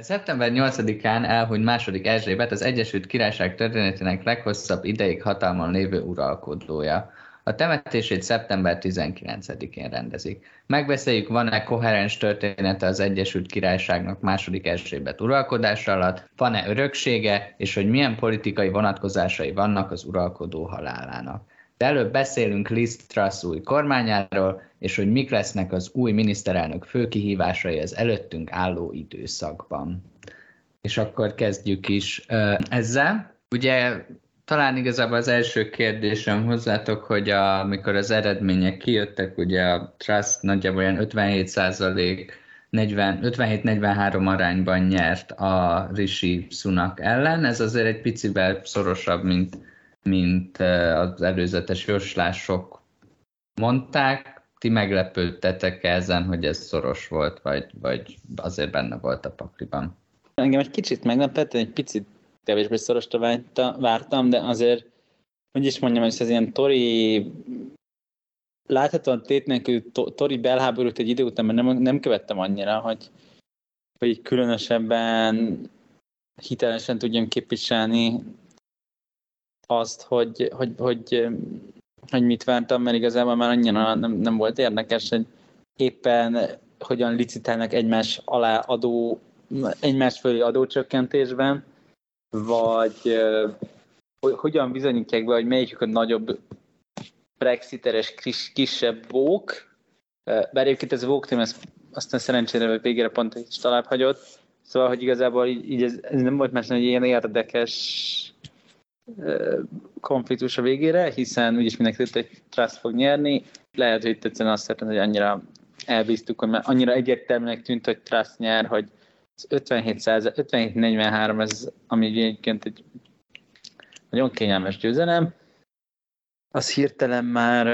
Szeptember 8-án elhunyt második Erzsébet az Egyesült Királyság történetének leghosszabb ideig hatalmon lévő uralkodója. A temetését szeptember 19-én rendezik. Megbeszéljük, van-e koherens története az Egyesült Királyságnak második Erzsébet uralkodása alatt, van-e öröksége, és hogy milyen politikai vonatkozásai vannak az uralkodó halálának. De előbb beszélünk Liz Truss új kormányáról, és hogy mik lesznek az új miniszterelnök főkihívásai az előttünk álló időszakban. És akkor kezdjük is ezzel. Ugye talán igazából az első kérdésem hozzátok, hogy a, amikor az eredmények kijöttek, ugye a Trust nagyjából olyan 57 százalék 57-43 arányban nyert a Rishi Sunak ellen. Ez azért egy picivel szorosabb, mint, mint az előzetes jóslások mondták. Ti meglepődtetek ezen, hogy ez szoros volt, vagy, vagy azért benne volt a pakliban? Engem egy kicsit meglepett, egy picit kevésbé szorosra vártam, de azért, hogy is mondjam, hogy ez ilyen tori láthatóan tét nélkül tori belháborút egy idő után, mert nem, nem követtem annyira, hogy, hogy különösebben hitelesen tudjam képviselni azt, hogy, hogy, hogy, hogy mit vártam, mert igazából már annyira nem, nem volt érdekes, hogy éppen hogyan licitálnak egymás alá adó, egymás fölé adócsökkentésben, vagy hogy hogyan bizonyítják be, hogy melyikük a nagyobb brexiteres kis, kisebb vók, bár egyébként ez a vók tém, ez aztán szerencsére végére pont egy talán hagyott, szóval, hogy igazából így, így ez, ez, nem volt más, egy ilyen érdekes konfliktus a végére, hiszen úgyis mindenki tudta, hogy Trust fog nyerni. Lehet, hogy egyszerűen azt szeretném, hogy annyira elbíztuk, hogy már annyira egyértelműnek tűnt, hogy Trust nyer, hogy 57-43 ez, ami egyébként egy nagyon kényelmes győzelem, az hirtelen már,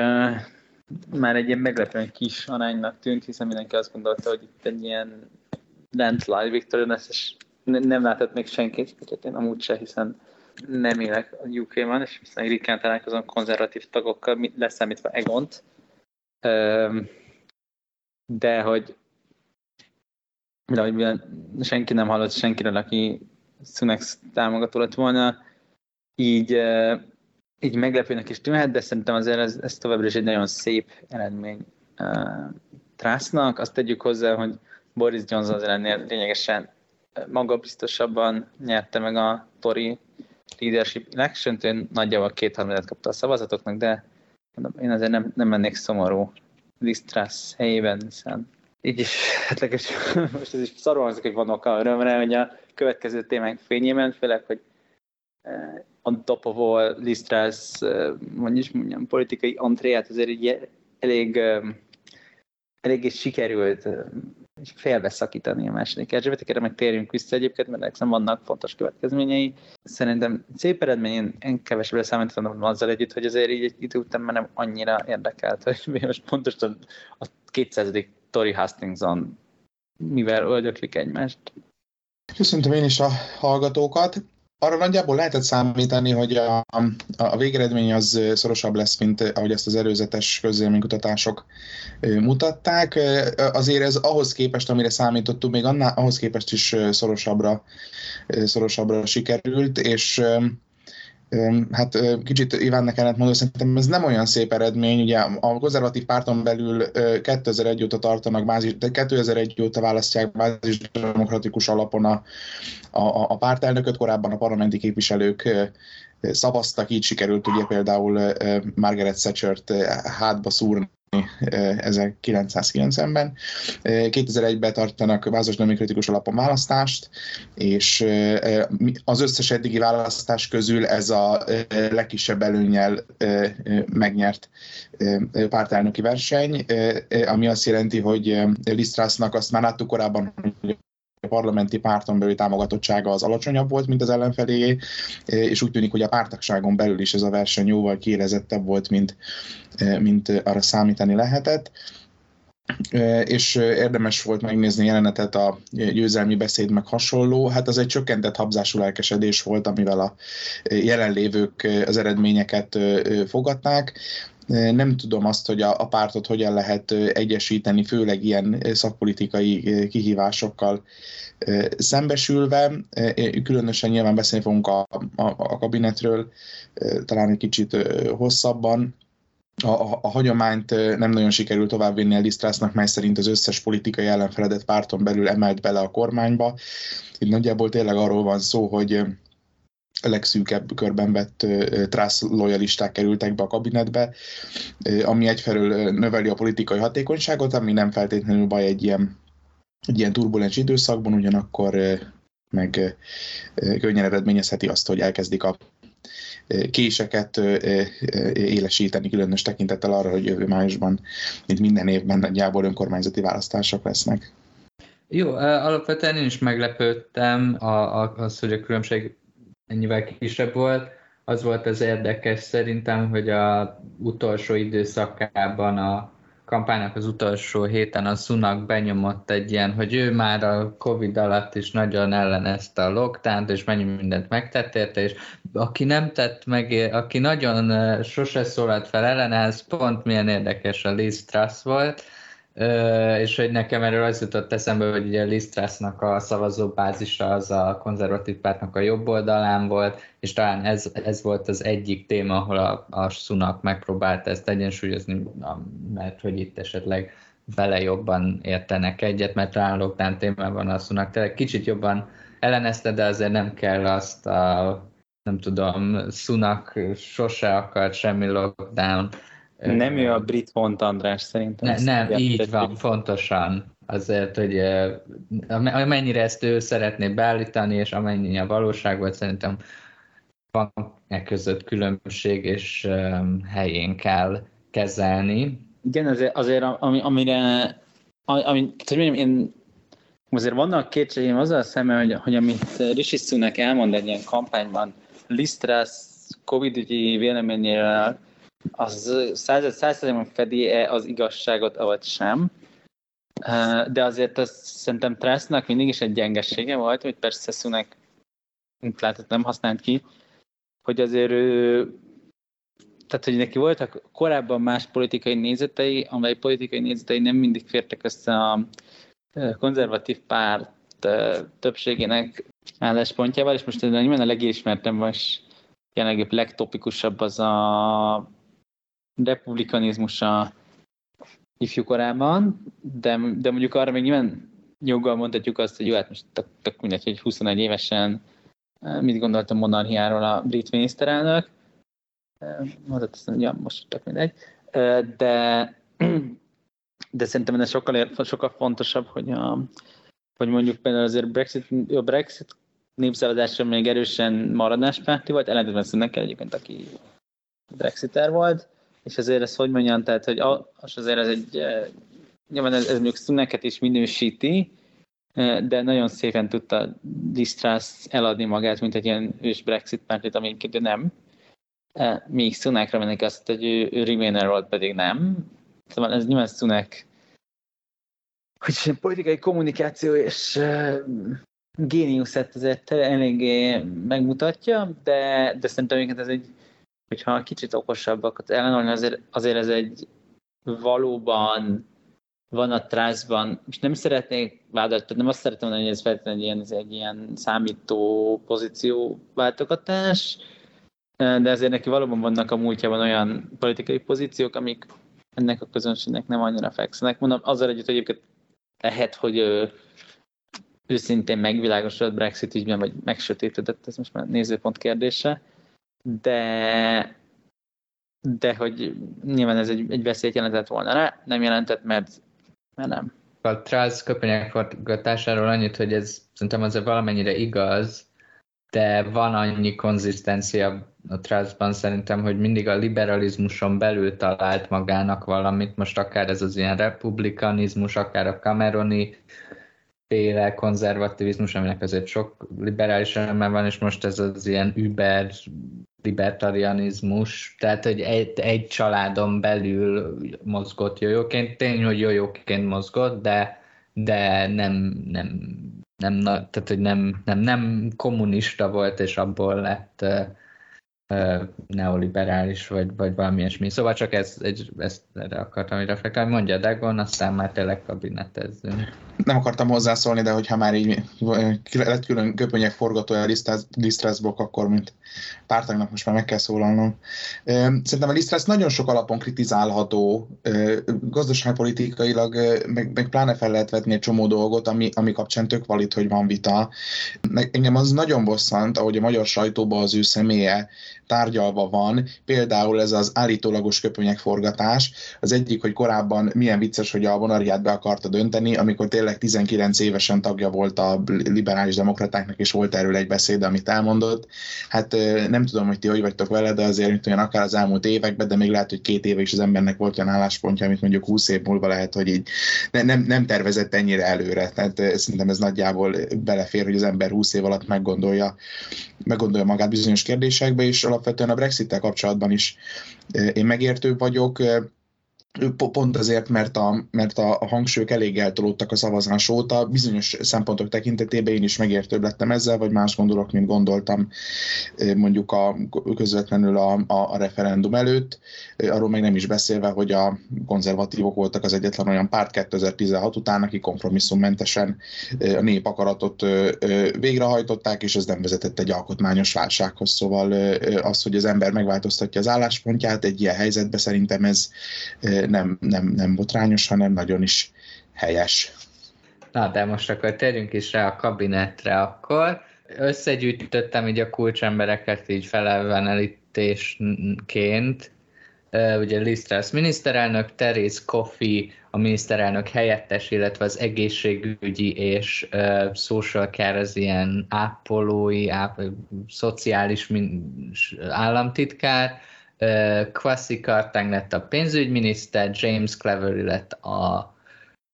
már egy ilyen meglepően kis aránynak tűnt, hiszen mindenki azt gondolta, hogy itt egy ilyen landslide victory lesz, és nem látott még senkit, én amúgy se, hiszen nem élek a UK-ban, és viszont ritkán találkozom konzervatív tagokkal, leszámítva Egont. De hogy de hogy senki nem hallott senkiről, aki Sunex támogató lett volna, így, így meglepőnek is tűnhet, de szerintem azért ez, ez továbbra is egy nagyon szép eredmény Trásznak. Azt tegyük hozzá, hogy Boris Johnson az ennél lényegesen magabiztosabban nyerte meg a Tory leadership election én nagyjából kétharmadat kapta a szavazatoknak, de én azért nem, nem mennék szomorú Liz Truss helyében, hiszen így is, hát legalábbis most ez is szarul hangzik, hogy vannak a örömre, hogy a következő témánk fényében, főleg, hogy uh, on top of all Liz Truss, uh, mondjuk, mondjam, politikai antréját azért így elég, uh, eléggé sikerült félbeszakítani a második Erzsébet, erre meg térjünk vissza egyébként, mert nem vannak fontos következményei. Szerintem szép eredmény, én kevesebbre számítottam azzal együtt, hogy azért így egy idő után már nem annyira érdekelt, hogy most pontosan a 200. Tori Hastingson mivel öldöklik egymást. Köszöntöm én is a hallgatókat. Arra nagyjából lehetett számítani, hogy a, a végeredmény az szorosabb lesz, mint ahogy ezt az előzetes közélménykutatások mutatták. Azért ez ahhoz képest, amire számítottunk, még annál, ahhoz képest is szorosabbra, szorosabbra sikerült, és Hát kicsit Ivánnak ellent mondani, szerintem ez nem olyan szép eredmény. Ugye a konzervatív párton belül 2001 óta tartanak bázis, de 2001 óta választják bázis demokratikus alapon a, a, a pártelnököt, korábban a parlamenti képviselők szavaztak, így sikerült ugye például Margaret Thatcher-t hátba szúrni 1990-ben. 2001-ben tartanak vázos demokratikus alapon választást, és az összes eddigi választás közül ez a legkisebb előnyel megnyert pártelnöki verseny, ami azt jelenti, hogy Lisztrásznak azt már láttuk korábban, hogy parlamenti párton belüli támogatottsága az alacsonyabb volt, mint az ellenfelé, és úgy tűnik, hogy a pártagságon belül is ez a verseny jóval kiérezettebb volt, mint, mint arra számítani lehetett és érdemes volt megnézni jelenetet a győzelmi beszéd meg hasonló. Hát az egy csökkentett habzású lelkesedés volt, amivel a jelenlévők az eredményeket fogadták. Nem tudom azt, hogy a, a pártot hogyan lehet egyesíteni, főleg ilyen szakpolitikai kihívásokkal szembesülve. Különösen nyilván beszélni fogunk a, a, a kabinetről, talán egy kicsit hosszabban. A, a, a hagyományt nem nagyon sikerült továbbvinni a Lisztrásznak, mely szerint az összes politikai ellenfeledett párton belül emelt bele a kormányba. Itt nagyjából tényleg arról van szó, hogy legszűkebb körben vett trász lojalisták kerültek be a kabinetbe, ami egyfelől növeli a politikai hatékonyságot, ami nem feltétlenül baj egy ilyen, egy ilyen turbulens időszakban, ugyanakkor meg könnyen eredményezheti azt, hogy elkezdik a késeket élesíteni, különös tekintettel arra, hogy jövő májusban, mint minden évben nagyjából önkormányzati választások lesznek. Jó, alapvetően én is meglepődtem az, hogy a különbség ennyivel kisebb volt. Az volt az érdekes szerintem, hogy a utolsó időszakában a kampánynak az utolsó héten a Sunak benyomott egy ilyen, hogy ő már a Covid alatt is nagyon ellenezte a lockdown és mennyi mindent megtett érte, és aki nem tett meg, aki nagyon sose szólalt fel ellene, ez pont milyen érdekes a Liz Truss volt, és hogy nekem erről az jutott eszembe, hogy ugye Liz Trussnak a szavazóbázisa az a konzervatív pártnak a jobb oldalán volt, és talán ez, ez volt az egyik téma, ahol a, a Sunak megpróbálta ezt egyensúlyozni, mert hogy itt esetleg vele jobban értenek egyet, mert talán lockdown témában a Sunak. Tényleg kicsit jobban ellenezte, de azért nem kell azt a nem tudom, Sunak sose akart semmi lockdown, nem ő a brit Hont András szerintem. Ne, nem, így van, pontosan. Azért, hogy amennyire ezt ő szeretné beállítani, és amennyi a valóság volt, szerintem van e között különbség, és helyén kell kezelni. Igen, azért, azért ami, amire, ami, hogy mondjam, én azért vannak kétségeim azzal szemben, hogy, hogy amit Rishi Sunak elmond egy ilyen kampányban, Lisztrász Covid-ügyi véleményével az százszerzékben fedi-e az igazságot, vagy sem. De azért az szerintem Trasznak mindig is egy gyengessége volt, hogy persze Szunek látod, nem használt ki, hogy azért ő, tehát hogy neki voltak korábban más politikai nézetei, amely politikai nézetei nem mindig fértek össze a konzervatív párt többségének álláspontjával, és most ez a legismertem, vagy jelenleg legtopikusabb az a republikanizmus a ifjúkorában, de, de mondjuk arra még nyilván joggal mondhatjuk azt, hogy jó, hát most tök, tök mindegy, hogy 21 évesen eh, mit gondolt a monarchiáról a brit miniszterelnök. Eh, mondhat azt, hogy ja, most tök mindegy. Eh, de, de szerintem ez sokkal, sokkal fontosabb, hogy, a, hogy mondjuk például azért Brexit, a Brexit népszavazásra még erősen maradáspárti volt, ellentétben szünnek egyébként, aki Brexiter volt, és azért ez hogy mondjam, tehát, hogy az azért ez egy, eh, nyilván ez, ez mondjuk is minősíti, eh, de nagyon szépen tudta Distrás eladni magát, mint egy ilyen ős Brexit pártit, ami egyébként nem. Eh, míg Szunákra mennek azt, hogy ő, ő Remainer volt, pedig nem. Szóval ez nyilván Szunák hogy politikai kommunikáció és uh, géniuszet azért eléggé megmutatja, de, de szerintem ez egy hogyha kicsit okosabbakat ellenolni, azért, azért ez egy valóban van a trászban, és nem szeretnék vádat, tehát nem azt szeretem mondani, hogy ez feltétlenül egy ilyen, egy ilyen számító pozíció váltogatás, de ezért neki valóban vannak a múltjában olyan politikai pozíciók, amik ennek a közönségnek nem annyira fekszenek. Mondom, azzal együtt egyébként lehet, hogy ő, őszintén megvilágosodott Brexit ügyben, vagy megsötétedett, ez most már nézőpont kérdése, de de hogy nyilván ez egy, egy veszélyt jelentett volna rá, nem jelentett, mert, mert nem. A Trials köpenyek forgatásáról annyit, hogy ez szerintem azért valamennyire igaz, de van annyi konzisztencia a Trialsban szerintem, hogy mindig a liberalizmuson belül talált magának valamit, most akár ez az ilyen republikanizmus, akár a Cameroni féle konzervativizmus, aminek azért sok liberális eleme van, és most ez az ilyen über libertarianizmus, tehát hogy egy, egy családon belül mozgott jójóként, tény, hogy jójóként mozgott, de, de nem, nem, nem, tehát hogy nem, nem, nem kommunista volt, és abból lett neoliberális, vagy, vagy valami ilyesmi. Szóval csak ez, egy, ezt erre akartam hogy reflektálni. Mondja Dagon, aztán már tényleg kabinetezzünk. Nem akartam hozzászólni, de hogyha már így lett külön köpönyek forgatója a Lisztrászbok, akkor mint pártagnak most már meg kell szólalnom. Szerintem a Lisztrász nagyon sok alapon kritizálható, gazdaságpolitikailag, meg, meg pláne fel lehet vetni egy csomó dolgot, ami, ami kapcsán tök valit, hogy van vita. Engem az nagyon bosszant, ahogy a magyar sajtóban az ő személye tárgyalva van, például ez az állítólagos köpönyek forgatás. Az egyik, hogy korábban milyen vicces, hogy a vonariát be akarta dönteni, amikor tényleg 19 évesen tagja volt a liberális demokratáknak, és volt erről egy beszéd, amit elmondott. Hát nem tudom, hogy ti hogy vagytok vele, de azért, mint olyan akár az elmúlt években, de még lehet, hogy két éve is az embernek volt olyan álláspontja, amit mondjuk 20 év múlva lehet, hogy így ne, nem, nem tervezett ennyire előre. Tehát szerintem ez nagyjából belefér, hogy az ember 20 év alatt meggondolja, meggondolja magát bizonyos kérdésekbe, és alapvetően a Brexit-tel kapcsolatban is én megértő vagyok pont azért, mert a, mert a, hangsúlyok elég eltolódtak a szavazás óta, bizonyos szempontok tekintetében én is megértőbb lettem ezzel, vagy más gondolok, mint gondoltam mondjuk a, közvetlenül a, a, a referendum előtt. Arról meg nem is beszélve, hogy a konzervatívok voltak az egyetlen olyan párt 2016 után, aki kompromisszummentesen a nép akaratot végrehajtották, és ez nem vezetett egy alkotmányos válsághoz. Szóval az, hogy az ember megváltoztatja az álláspontját egy ilyen helyzetben, szerintem ez nem, nem, nem botrányos, hanem nagyon is helyes. Na, de most akkor térjünk is rá a kabinetre akkor. Összegyűjtöttem így a kulcsembereket így felelvenelítésként. Ugye Liz miniszterelnök, Therese Coffey a miniszterelnök helyettes, illetve az egészségügyi és uh, social care az ilyen ápolói, áp, szociális min, államtitkár, Kwasi Kartang lett a pénzügyminiszter, James Cleverly lett a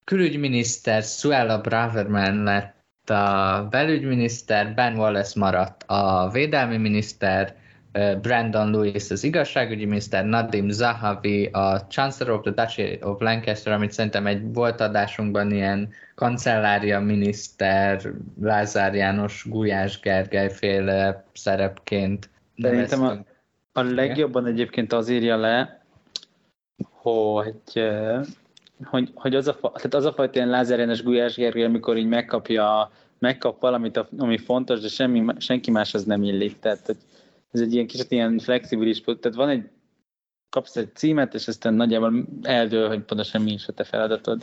külügyminiszter, Suella Braverman lett a belügyminiszter, Ben Wallace maradt a védelmi miniszter, Brandon Lewis az igazságügyi miniszter, Nadim Zahavi a Chancellor of the Duchy of Lancaster, amit szerintem egy volt adásunkban ilyen kancellária miniszter, Lázár János, Gulyás Gergely féle szerepként Szerintem a, a legjobban egyébként az írja le, hogy, hogy, hogy az, a, tehát az a fajta ilyen Lázár Gulyás Gergely, amikor így megkapja, megkap valamit, ami fontos, de semmi, senki más az nem illik. Tehát hogy ez egy ilyen kicsit ilyen flexibilis, tehát van egy, kapsz egy címet, és aztán nagyjából eldől, hogy pontosan mi is a te feladatod.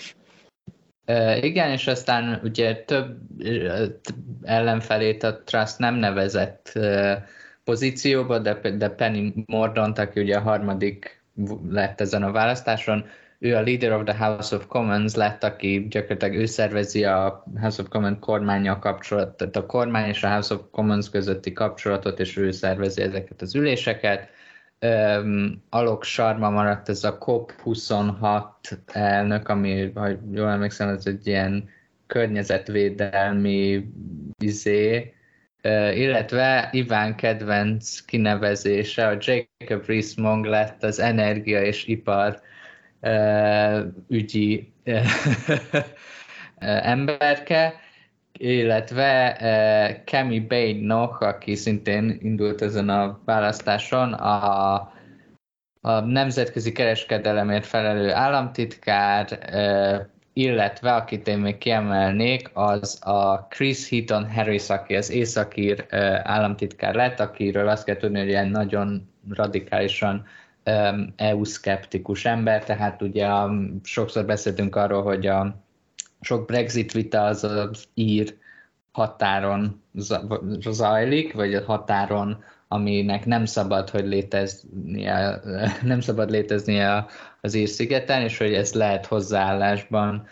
Igen, és aztán ugye több ellenfelét a Trust nem nevezett pozícióba, de, de Penny Mordont, aki ugye a harmadik lett ezen a választáson, ő a Leader of the House of Commons lett, aki gyakorlatilag ő szervezi a House of Commons kormánya kapcsolatot, a kormány és a House of Commons közötti kapcsolatot, és ő szervezi ezeket az üléseket. Um, Alok Sharma maradt ez a COP26 elnök, ami, ha jól emlékszem, ez egy ilyen környezetvédelmi izé, illetve Iván kedvenc kinevezése, a Jacob Rees-Mogg lett az energia és ipar ügyi emberke, illetve Kemi Bain-nok, aki szintén indult ezen a választáson, a, a nemzetközi kereskedelemért felelő államtitkár, illetve akit én még kiemelnék, az a Chris Heaton Harris, aki az északír államtitkár lett, akiről azt kell tudni, hogy ilyen nagyon radikálisan EU-szkeptikus ember, tehát ugye sokszor beszéltünk arról, hogy a sok Brexit vita az az ír határon zajlik, vagy a határon, aminek nem szabad, hogy léteznie, nem szabad léteznie az Ír-szigeten, és hogy ezt lehet hozzáállásban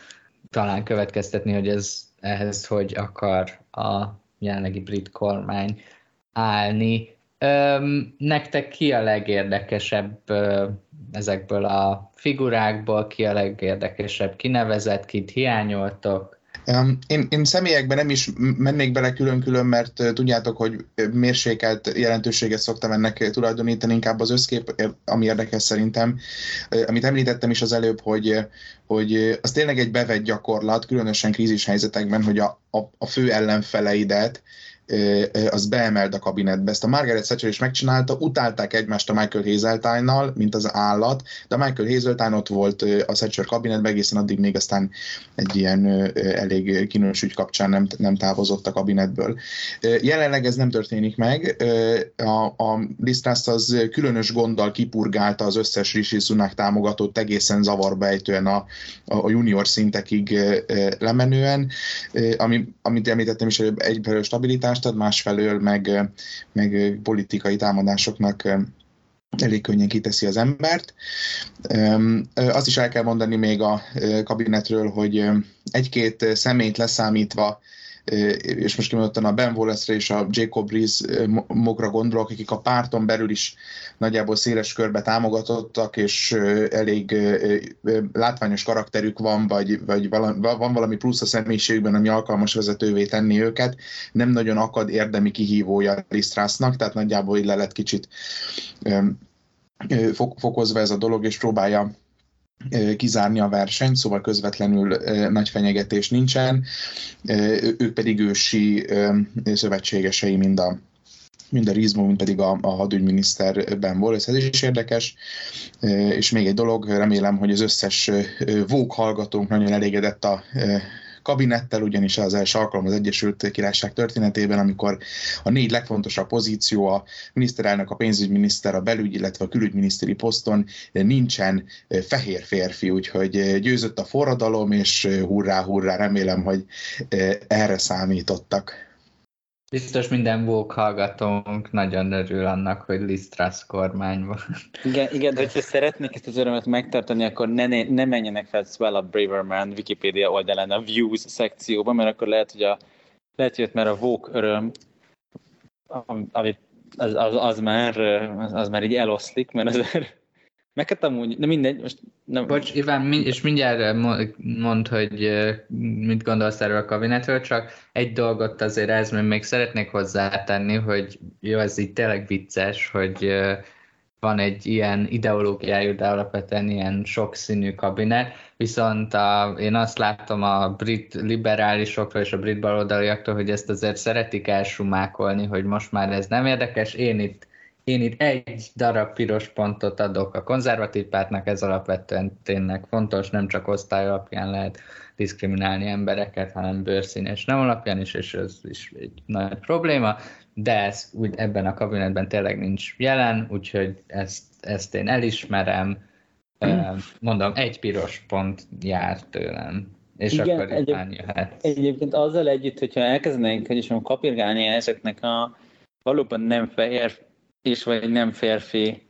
talán következtetni, hogy ez ehhez hogy akar a jelenlegi brit kormány állni. Öm, nektek ki a legérdekesebb ö, ezekből a figurákból, ki a legérdekesebb kinevezett, kit hiányoltok? Én, én személyekben nem is mennék bele külön-külön, mert tudjátok, hogy mérsékelt jelentőséget szoktam ennek tulajdonítani, inkább az összkép, ami érdekes szerintem. Amit említettem is az előbb, hogy, hogy az tényleg egy bevett gyakorlat, különösen krízis helyzetekben, hogy a, a, a fő ellenfeleidet az beemelt a kabinetbe. Ezt a Margaret Thatcher is megcsinálta, utálták egymást a Michael Hazeltine-nal, mint az állat, de Michael Hazeltine ott volt a Thatcher kabinetben egészen addig még aztán egy ilyen elég kínos ügy kapcsán nem, nem távozott a kabinetből. Jelenleg ez nem történik meg. A, a Lisztrászt az különös gonddal kipurgálta az összes Rishi Sunak támogatót egészen zavarba ejtően a, a junior szintekig lemenően, ami, amit említettem is előbb, egyfelől stabilitást ad, másfelől meg, meg politikai támadásoknak elég könnyen kiteszi az embert. Azt is el kell mondani még a kabinetről, hogy egy-két személyt leszámítva és most kimondottan a Ben Wallace-re és a Jacob Rees-mokra gondolok, akik a párton belül is nagyjából széles körbe támogatottak, és elég látványos karakterük van, vagy, vagy van valami plusz a személyiségben, ami alkalmas vezetővé tenni őket. Nem nagyon akad érdemi kihívója Lisztrásznak, tehát nagyjából így le lett kicsit fokozva ez a dolog, és próbálja kizárni a versenyt, szóval közvetlenül nagy fenyegetés nincsen, ők pedig ősi szövetségesei mind a, mind a Rizmo, mind pedig a, a hadügyminiszter Ben Wallace. Ez is érdekes. És még egy dolog, remélem, hogy az összes vók hallgatónk nagyon elégedett a kabinettel, ugyanis az első alkalom az Egyesült Királyság történetében, amikor a négy legfontosabb pozíció, a miniszterelnök, a pénzügyminiszter, a belügy, illetve a külügyminiszteri poszton nincsen fehér férfi, úgyhogy győzött a forradalom, és hurrá, hurrá, remélem, hogy erre számítottak. Biztos minden vók hallgatónk nagyon örül annak, hogy Lisztrasz kormány van. Igen, igen, de hogyha szeretnék ezt az örömet megtartani, akkor ne, ne, ne menjenek fel a Braverman Wikipedia oldalán a Views szekcióba, mert akkor lehet, hogy, a, lehet, hogy már a vók öröm, amit az, az, az, már, az, az már így eloszlik, mert azért Meket amúgy, de mindegy, most nem... Bocs, Iván, és mindjárt mond, hogy mit gondolsz erről a kabinetről, csak egy dolgot azért ez még szeretnék hozzátenni, hogy jó, ez így tényleg vicces, hogy van egy ilyen ideológiájú, de alapvetően ilyen sokszínű kabinet, viszont a, én azt látom a brit liberálisokról és a brit baloldaliaktól, hogy ezt azért szeretik elsumákolni, hogy most már ez nem érdekes, én itt én itt egy darab piros pontot adok a konzervatív pártnak, ez alapvetően tényleg fontos, nem csak osztály alapján lehet diszkriminálni embereket, hanem bőrszín és nem alapján is, és ez is egy nagy probléma, de ez úgy ebben a kabinetben tényleg nincs jelen, úgyhogy ezt, ezt én elismerem, mondom, egy piros pont jár tőlem. És Igen, akkor egyéb, jöhet. Egyébként azzal együtt, hogyha elkezdenénk, hogy is kapirgálni ezeknek a valóban nem fehér és vagy nem férfi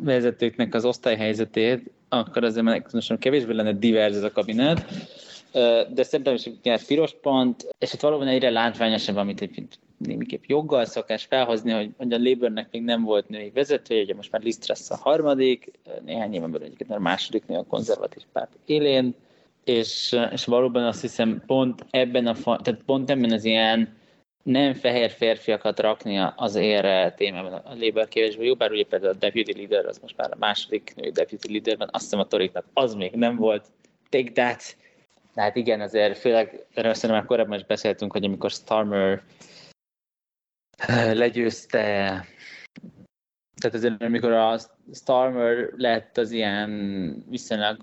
vezetőknek az osztályhelyzetét, akkor azért megmondom, kevésbé lenne divers ez a kabinet, de szerintem is egy piros pont, és itt valóban egyre látványosabb, amit egy némiképp joggal szokás felhozni, hogy, hogy a Labournek még nem volt női vezetője, ugye most már Liz Truss a harmadik, néhány éven belül egyébként a második nő a konzervatív párt élén, és, és valóban azt hiszem pont ebben a, tehát pont ebben az ilyen nem fehér férfiakat rakni az érre témában a Labour kevésbé jó, bár ugye például a deputy leader, az most már a második nő deputy leader azt hiszem a toriknak az még nem volt. Take that! Hát igen, azért főleg, erről szerintem már korábban is beszéltünk, hogy amikor Starmer eh, legyőzte tehát azért, amikor a Starmer lett az ilyen viszonylag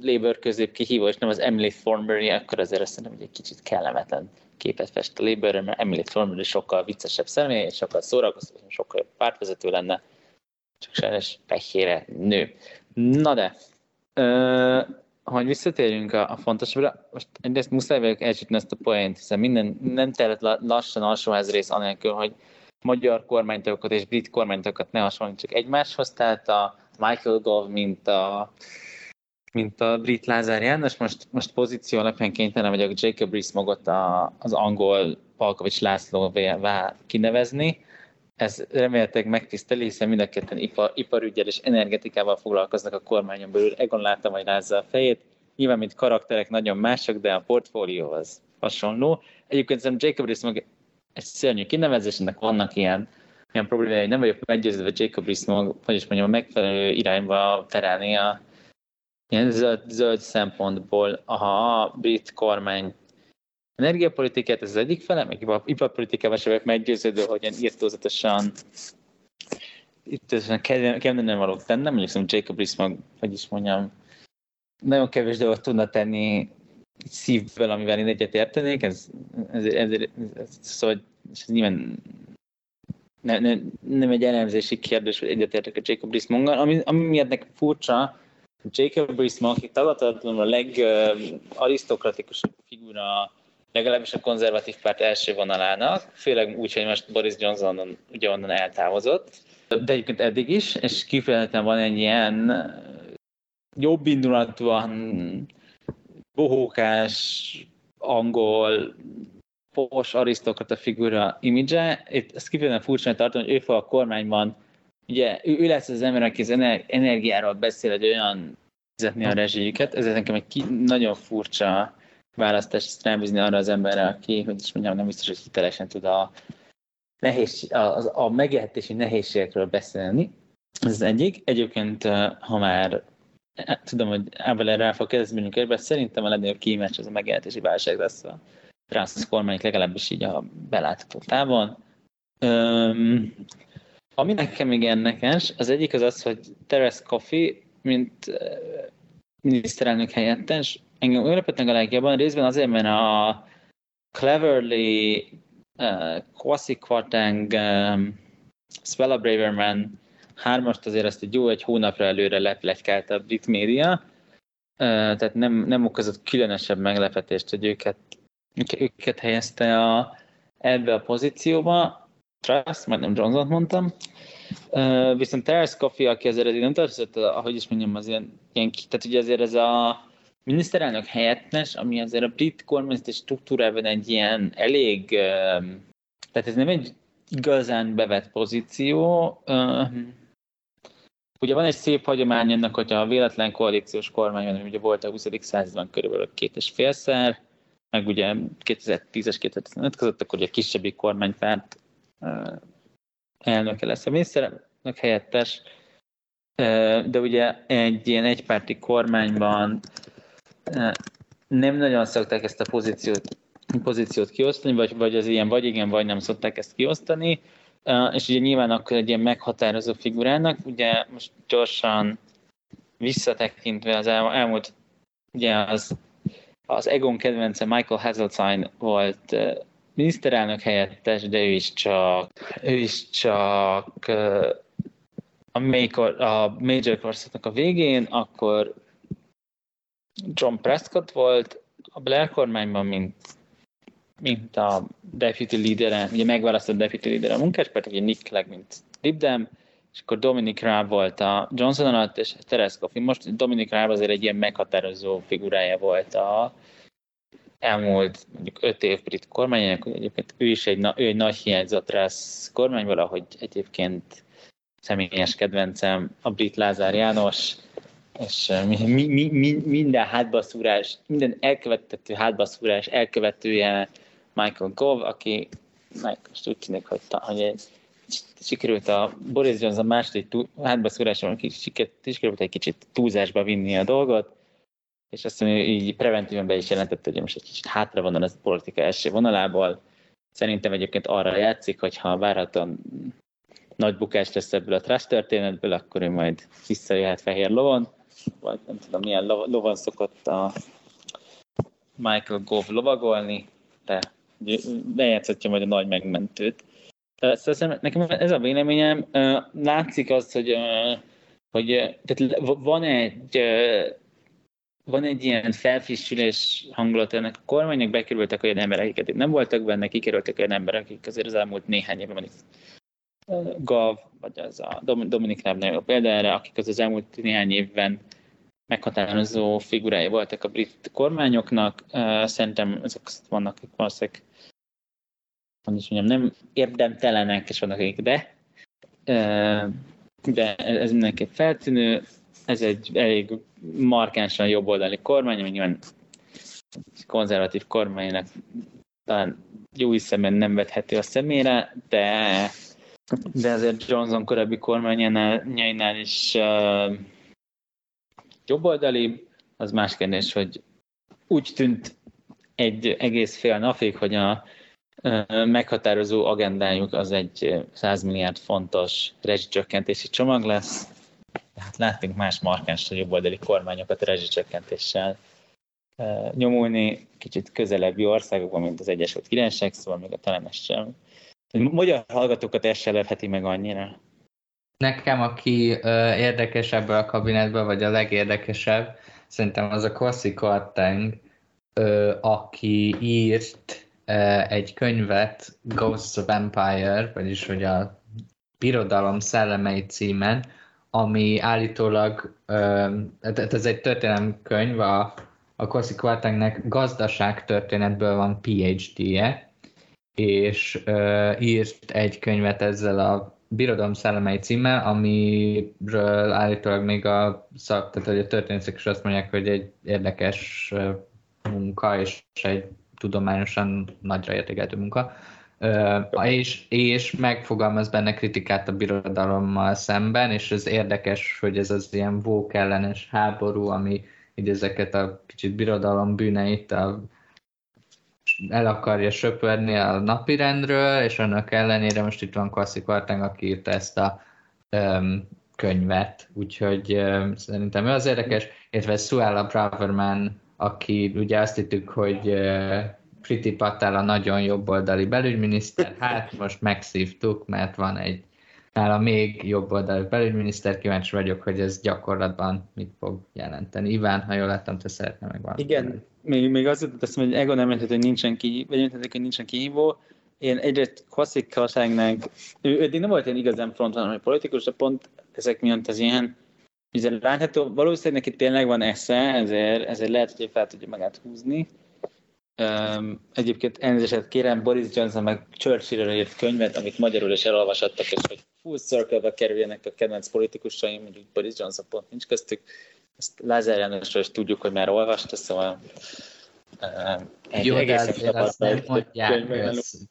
Labour közép kihívó, és nem az Emily Thornberry, akkor azért azt szerintem, hogy egy kicsit kellemetlen képet fest a Labourre, mert Emily Thornberry sokkal viccesebb személy, sokkal szórakoztató, sokkal jobb pártvezető lenne, csak sajnos pehére nő. Na de, ö, hogy visszatérjünk a, a fontosabbra, most egyrészt muszáj vagyok elsütni ezt a poént, hiszen minden, nem telt lassan alsóház rész anélkül, hogy magyar kormánytagokat és brit kormánytagokat ne hasonlítsuk egymáshoz, tehát a Michael Gove, mint a mint a brit Lázár János, most, most pozíció alapján kénytelen vagyok Jacob Rees-Mogot az angol Palkovics Lászlóvá kinevezni. Ez remélhetőleg megtiszteli, hiszen mind a ketten ipar, iparügyel és energetikával foglalkoznak a kormányon belül. Egon látom, hogy rázza a fejét. Nyilván, mint karakterek nagyon mások, de a portfólió az hasonló. Egyébként szerintem Jacob Rees-Mog egy szörnyű kinevezés, ennek vannak ilyen ilyen problémái, nem vagyok meggyőződve Jacob Rees-Mogg, hogy is mondjam, a megfelelő irányba terelni a ilyen zöld, zöld szempontból, a brit kormány energiapolitikát, ez az egyik fele, meg iparpolitikával sem vagyok meggyőződő, hogy ilyen írtózatosan itt nem valók tennem, mondjuk szerintem Jacob Rees-Mogg, hogy is mondjam, nagyon kevés dolgot tudna tenni szívvel, amivel én egyet értenék, ez, ez, ez, ez, ez szóval ez nyilván ne, ne, nem egy elemzési kérdés, hogy egyetértek a Jacob Rees-Moggal, ami, ami miatt nekem furcsa, Jacob Rees-Mogg, aki tagadhatatlanul a legarisztokratikusabb figura legalábbis a konzervatív párt első vonalának, főleg úgy, hogy most Boris Johnson ugye onnan eltávozott, de egyébként eddig is, és kifejezetten van egy ilyen jobb indulatúan bohókás, angol, pos arisztokrata figura imidzse. Itt ezt kifejezetten furcsa tartom, hogy ő fog a kormányban, ugye ő, ő lesz az ember, aki az energiáról beszél, hogy olyan fizetni a rezsijüket. Ez nekem egy ki, nagyon furcsa választás, ezt rábízni arra az emberre, aki, hogy is mondjam, nem biztos, hogy hitelesen tud a, nehéz, a, a megélhetési nehézségekről beszélni. Ez egyik. Egyébként, ha már e, tudom, hogy ebből erre fog kezdeni körbe, szerintem a legnagyobb kíváncsi az a megélhetési válság lesz a transz kormány, legalábbis így a belátható távon. Ami nekem még érdekes, az egyik az az, hogy Teres Coffey, mint miniszterelnök helyettes, engem meglepett meg a legjobban, részben azért, mert a Cleverly, uh, Kwasi Kwarteng, um, Swella Braverman hármast azért ezt egy jó egy hónapra előre lepletykált a brit média, uh, tehát nem, nem okozott különösebb meglepetést, hogy őket, őket helyezte a, ebbe a pozícióba. Trust, nem Johnson mondtam. Uh, viszont Terence Coffey, aki azért nem tartozott, ahogy is mondjam, az ilyen, ilyen tehát ugye azért ez a miniszterelnök helyettes, ami azért a brit kormányzati struktúrában egy ilyen elég, tehát ez nem egy igazán bevett pozíció. Ugye van egy szép hagyomány ennek, hogyha a véletlen koalíciós kormány van, ugye volt a 20. században körülbelül két és félszer, meg ugye 2010-es 2015 között, akkor ugye kisebbik kormánypárt elnöke lesz a miniszterelnök helyettes, de ugye egy ilyen egypárti kormányban nem nagyon szokták ezt a pozíciót, pozíciót kiosztani, vagy, vagy az ilyen vagy igen, vagy nem szokták ezt kiosztani, és ugye nyilván akkor egy ilyen meghatározó figurának, ugye most gyorsan visszatekintve az el, elmúlt, ugye az, az Egon kedvence Michael Hazeltine volt miniszterelnök helyettes, de ő is csak, ő is csak a, Major, a Major korszaknak a végén, akkor John Prescott volt a Blair kormányban, mint, mint a deputy leader, ugye megválasztott deputy leader a munkáspárt, ugye Nick Clegg, mint Lib Dem, és akkor Dominic Raab volt a Johnson alatt, és Teres Coffey. Most Dominic Raab azért egy ilyen meghatározó figurája volt a elmúlt mondjuk öt év brit kormányának, egyébként ő is egy, ő egy nagy hiányzott rász kormányból, ahogy egyébként személyes kedvencem a brit Lázár János, és mi, mi, mi, minden hátbaszúrás, minden elkövetett hátbaszúrás elkövetője Michael Gove, aki most úgy tűnik, hogy, hogy egy, sikerült a Boris Johnson második hátbaszúráson sikerült egy kicsit túlzásba vinni a dolgot, és azt mondja, így preventíven be is jelentette, hogy most egy kicsit hátra van az politika első vonalából. Szerintem egyébként arra játszik, hogy ha várhatóan nagy bukás lesz ebből a trust történetből, akkor ő majd visszajöhet fehér lovon vagy nem tudom milyen lovon szokott a Michael Gove lovagolni, de lejátszhatja majd a nagy megmentőt. Szóval nekem ez a véleményem, látszik az, hogy, hogy tehát van egy van egy ilyen felfrissülés hangulat ennek a kormánynak, bekerültek olyan emberek, akiket nem voltak benne, kikerültek olyan emberek, akik azért az elmúlt néhány évben mondjuk Gav, vagy az a Dominik Raab példa erre, akik az, az elmúlt néhány évben meghatározó figurája voltak a brit kormányoknak. Szerintem ezek vannak, akik valószínűleg hogy is mondjam, nem érdemtelenek, és vannak akik de, de ez mindenképp feltűnő. Ez egy elég markánsan jobboldali kormány, ami nyilván konzervatív kormánynak talán jó hiszemben nem vethető a szemére, de, de azért Johnson korábbi kormányánál is uh, jobboldali, az más kérdés, hogy úgy tűnt egy egész fél napig, hogy a meghatározó agendájuk az egy 100 milliárd fontos rezsicsökkentési csomag lesz. Hát láttunk más markáns jobboldali kormányokat rezsicsökkentéssel nyomulni kicsit közelebbi országokban, mint az Egyesült Királyság, szóval még a talán ez sem. Magyar hallgatókat ez se lepheti meg annyira. Nekem, aki ö, érdekes ebből a kabinetből, vagy a legérdekesebb, szerintem az a Kossi Kwarteng, aki írt ö, egy könyvet, Ghosts of Empire, vagyis hogy a Birodalom szellemei címen, ami állítólag, ö, ez egy történelemkönyv, a a Kossi Kwartengnek gazdaság történetből van PhD-je, és írt egy könyvet ezzel a Birodalom szellemei címmel, amiről állítólag még a szak, tehát hogy a történészek is azt mondják, hogy egy érdekes munka, és egy tudományosan nagyra értékeltő munka. És, és megfogalmaz benne kritikát a birodalommal szemben, és ez érdekes, hogy ez az ilyen vók ellenes háború, ami így ezeket a kicsit birodalom bűneit a, el akarja söpörni a napirendről, és annak ellenére most itt van Kassi Kvarteng, aki írta ezt a um, könyvet, úgyhogy um, szerintem ő az érdekes, illetve Suella Braverman, aki ugye azt hittük, hogy uh, Priti Patel a nagyon jobboldali belügyminiszter, hát most megszívtuk, mert van egy nála még jobb oldalú belügyminiszter, kíváncsi vagyok, hogy ez gyakorlatban mit fog jelenteni. Iván, ha jól láttam, te szeretnél meg valamit. Igen, még, még az jutott eszembe, hogy Egon említett, hogy nincsen ki, vagy említett, hogy nincsen kihívó. Én egyrészt klasszik kaságnak, ő eddig nem volt ilyen igazán fronton, hogy politikus, de pont ezek miatt az ilyen Ugye látható, valószínűleg neki tényleg van esze, ezért, ezért lehet, hogy fel tudja magát húzni. Um, egyébként elnézést kérem, Boris Johnson meg Churchillről írt könyvet, amit magyarul is elolvasattak, és hogy full circle-be kerüljenek a kedvenc politikusaim, mondjuk Boris Johnson pont nincs köztük. Ezt Lázár Jánosról is tudjuk, hogy már olvasta, szóval uh, egy Jó, de azért azt nem mondják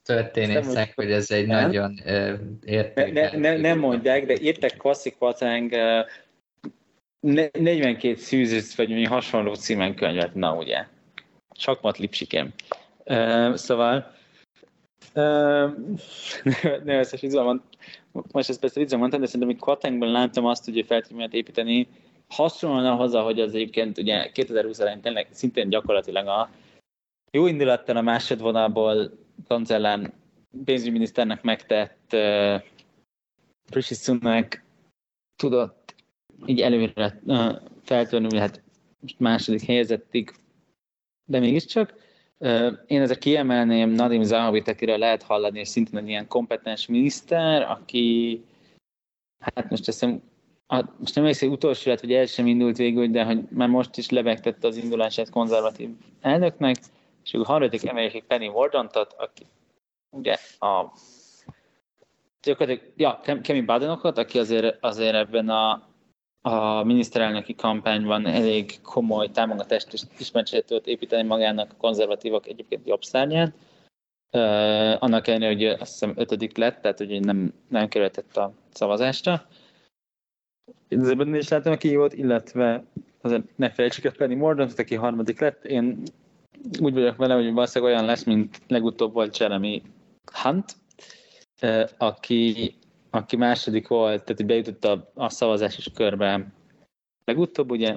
történészek, hogy ez egy nem? nagyon uh, értékes. Ne, ne, ne, nem mondják, de írtak klasszik Watang uh, 42 szűzőt, vagy hasonló címen könyvet, na ugye. Sakmat lipsikem. Uh, szóval uh, ne összes izgalmat, most ezt persze viccen mondtam, de szerintem még Quatengben láttam azt, hogy fel tudja építeni, hasonlóan ahhoz, hogy az egyébként ugye 2020 elején tényleg szintén gyakorlatilag a jó indulattal a másodvonalból kancellán pénzügyminiszternek megtett uh, Rishi Sunak tudott így előre uh, feltörni, hát most második helyezettig de mégiscsak. Én ezzel kiemelném Nadim Zahavit, akire lehet hallani, és szintén egy ilyen kompetens miniszter, aki, hát most azt hiszem, most nem emlékszem, utolsó lett, hogy el sem indult végül, de hogy már most is lebegtette az indulását konzervatív elnöknek, és a harmadik emeljük Penny Wardontot, aki ugye a gyakorlatilag, ja, Kemi Badenokat, aki azért, azért ebben a a miniszterelnöki kampányban elég komoly támogatást és ismertséget tudott építeni magának a konzervatívok egyébként jobb szárnyán. Uh, annak ellenére, hogy azt hiszem ötödik lett, tehát hogy nem, nem kerültett a szavazásra. Ezért is látom, aki volt, illetve azért ne felejtsük el Penny Mordon, aki harmadik lett. Én úgy vagyok vele, hogy valószínűleg olyan lesz, mint legutóbb volt Jeremy Hunt, uh, aki aki második volt, tehát hogy bejutott a, a szavazásos körbe legutóbb, ugye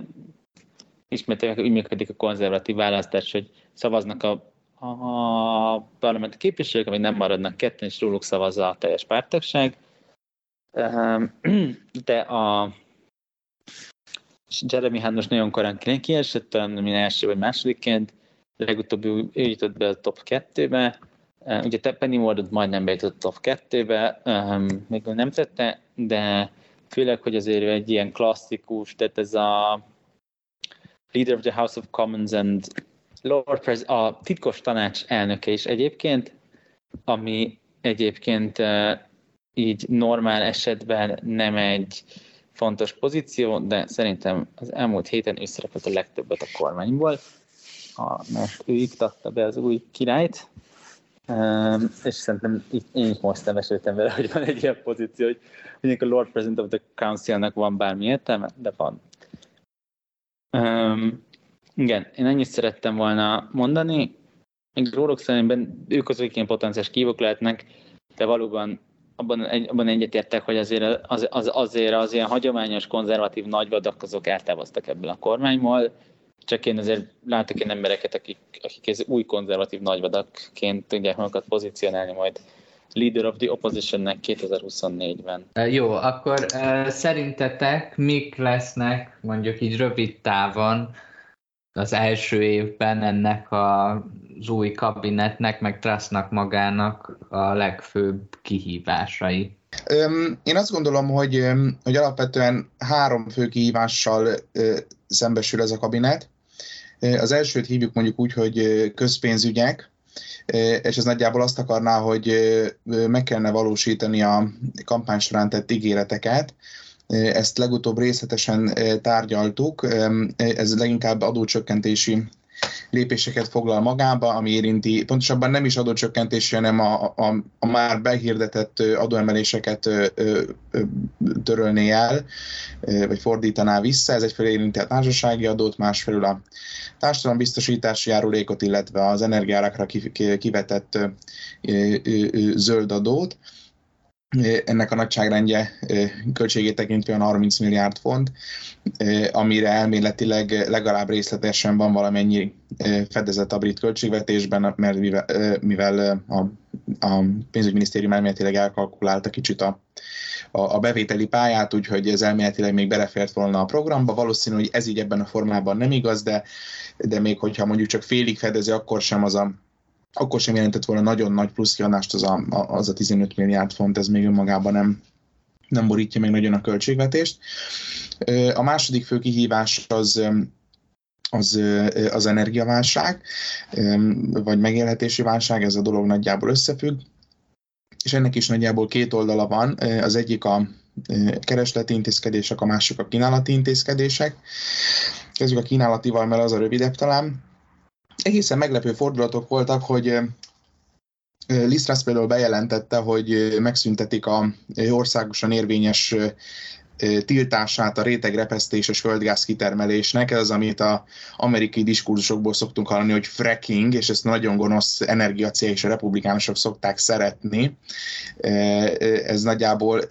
ismételően úgy működik a konzervatív választás, hogy szavaznak a, a parlamenti képviselők, amik nem maradnak ketten, és róluk szavazza a teljes pártagság. Ehm, de a Jeremy Hunt most nagyon korán kiesett, talán első vagy másodikként, legutóbb ő jutott be a top 2-be, Ugye te Penny Wardot majdnem bejutott a top 2-be, um, még nem tette, de főleg, hogy azért egy ilyen klasszikus, tehát ez a Leader of the House of Commons and Lord President, a titkos tanács elnöke is egyébként, ami egyébként így normál esetben nem egy fontos pozíció, de szerintem az elmúlt héten ő szerepelt a legtöbbet a kormányból, mert ő iktatta be az új királyt, Um, és szerintem én is most szembesültem vele, hogy van egy ilyen pozíció, hogy mondjuk a Lord President of the Council-nak van bármi értelme, de van. Um, igen, én ennyit szerettem volna mondani. még róluk szemben ők azok ilyen potenciális kívok lehetnek, de valóban abban, abban egyetértek, hogy azért az, az, azért az ilyen hagyományos, konzervatív nagyvadak azok eltávoztak ebből a kormányból, csak én azért látok én embereket, akik, akik ez új konzervatív nagyvadakként tudják magukat pozícionálni majd Leader of the Oppositionnek 2024-ben. Jó, akkor uh, szerintetek mik lesznek mondjuk így rövid távon az első évben ennek a, az új kabinetnek, meg Trussnak magának a legfőbb kihívásai? Én azt gondolom, hogy, hogy alapvetően három fő kihívással szembesül ez a kabinet. Az elsőt hívjuk mondjuk úgy, hogy közpénzügyek, és ez nagyjából azt akarná, hogy meg kellene valósítani a kampány során tett ígéreteket, ezt legutóbb részletesen tárgyaltuk, ez leginkább adócsökkentési lépéseket foglal magába, ami érinti, pontosabban nem is adócsökkentési, hanem a, a, a már behirdetett adóemeléseket törölné el, vagy fordítaná vissza. Ez egyfelől érinti a társasági adót, másfelől a társadalombiztosítási járulékot, illetve az energiárakra kivetett zöld adót ennek a nagyságrendje költségét tekintve olyan 30 milliárd font, amire elméletileg legalább részletesen van valamennyi fedezet a brit költségvetésben, mert mivel, mivel a, a pénzügyminisztérium elméletileg elkalkulálta kicsit a, a, a bevételi pályát, úgyhogy ez elméletileg még belefért volna a programba. Valószínű, hogy ez így ebben a formában nem igaz, de, de még hogyha mondjuk csak félig fedezi, akkor sem az a akkor sem jelentett volna nagyon nagy plusz kiadást az a, az a 15 milliárd font, ez még önmagában nem, nem borítja meg nagyon a költségvetést. A második fő kihívás az az, az energiaválság, vagy megélhetési válság, ez a dolog nagyjából összefügg, és ennek is nagyjából két oldala van. Az egyik a keresleti intézkedések, a másik a kínálati intézkedések. Kezdjük a kínálatival, mert az a rövidebb talán egészen meglepő fordulatok voltak, hogy Lisztrász például bejelentette, hogy megszüntetik a országosan érvényes tiltását a rétegrepesztéses földgáz kitermelésnek. Ez az, amit a amerikai diskurzusokból szoktunk hallani, hogy fracking, és ezt nagyon gonosz energiacél és a republikánusok szokták szeretni. Ez nagyjából,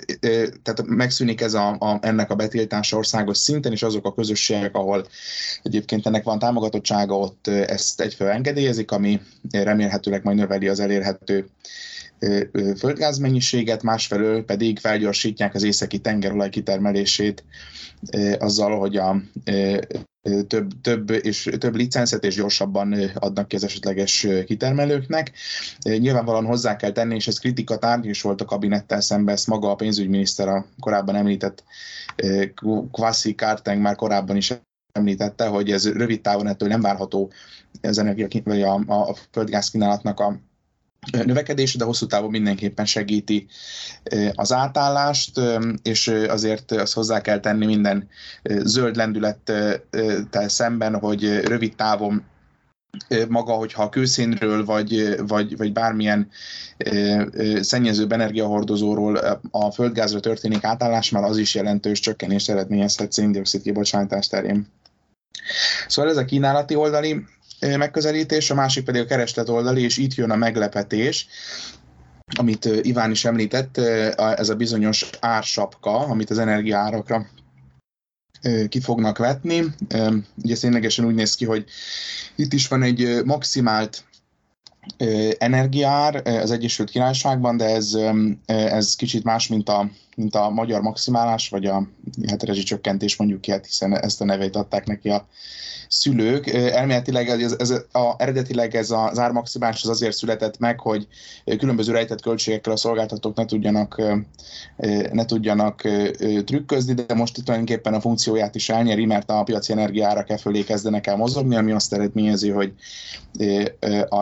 tehát megszűnik ez a, a, ennek a betiltása országos szinten, és azok a közösségek, ahol egyébként ennek van támogatottsága, ott ezt egyfő engedélyezik, ami remélhetőleg majd növeli az elérhető földgázmennyiséget, másfelől pedig felgyorsítják az északi tengerolaj kitermelését azzal, hogy a több, több, és több licenszet és gyorsabban adnak ki az esetleges kitermelőknek. Nyilvánvalóan hozzá kell tenni, és ez kritika tárgy is volt a kabinettel szemben, ezt maga a pénzügyminiszter a korábban említett Kwasi Kárteng már korábban is említette, hogy ez rövid távon ettől nem várható az energia, vagy a, a földgáz kínálatnak a növekedés, de hosszú távon mindenképpen segíti az átállást, és azért azt hozzá kell tenni minden zöld lendülettel szemben, hogy rövid távon maga, hogyha a kőszénről vagy, vagy, vagy bármilyen szennyezőbb energiahordozóról a földgázra történik átállás, már az is jelentős csökkenést eredményezhet széndiokszid kibocsátás terén. Szóval ez a kínálati oldali megközelítés, a másik pedig a kereslet oldali, és itt jön a meglepetés, amit Iván is említett, ez a bizonyos ársapka, amit az energiaárakra ki fognak vetni. Ugye szénylegesen úgy néz ki, hogy itt is van egy maximált energiár az Egyesült Királyságban, de ez, ez kicsit más, mint a, mint a magyar maximálás, vagy a hát rezsicsökkentés mondjuk ki, hát hiszen ezt a nevét adták neki a szülők. Elméletileg ez, ez a, eredetileg ez az ármaximálás az azért született meg, hogy különböző rejtett költségekkel a szolgáltatók ne tudjanak, ne tudjanak trükközni, de most itt tulajdonképpen a funkcióját is elnyeri, mert a piaci energiárak e fölé kezdenek el mozogni, ami azt eredményezi, hogy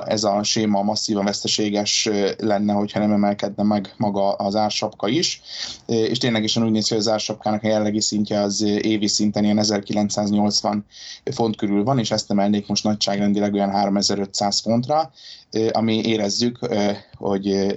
ez a séma masszívan veszteséges lenne, hogyha nem emelkedne meg maga az ársapka is, és ténylegesen úgy néz ki, hogy az ársapkának a jellegi szintje az évi szinten ilyen 1980 font körül van, és ezt emelnék most nagyságrendileg olyan 3500 fontra, ami érezzük, hogy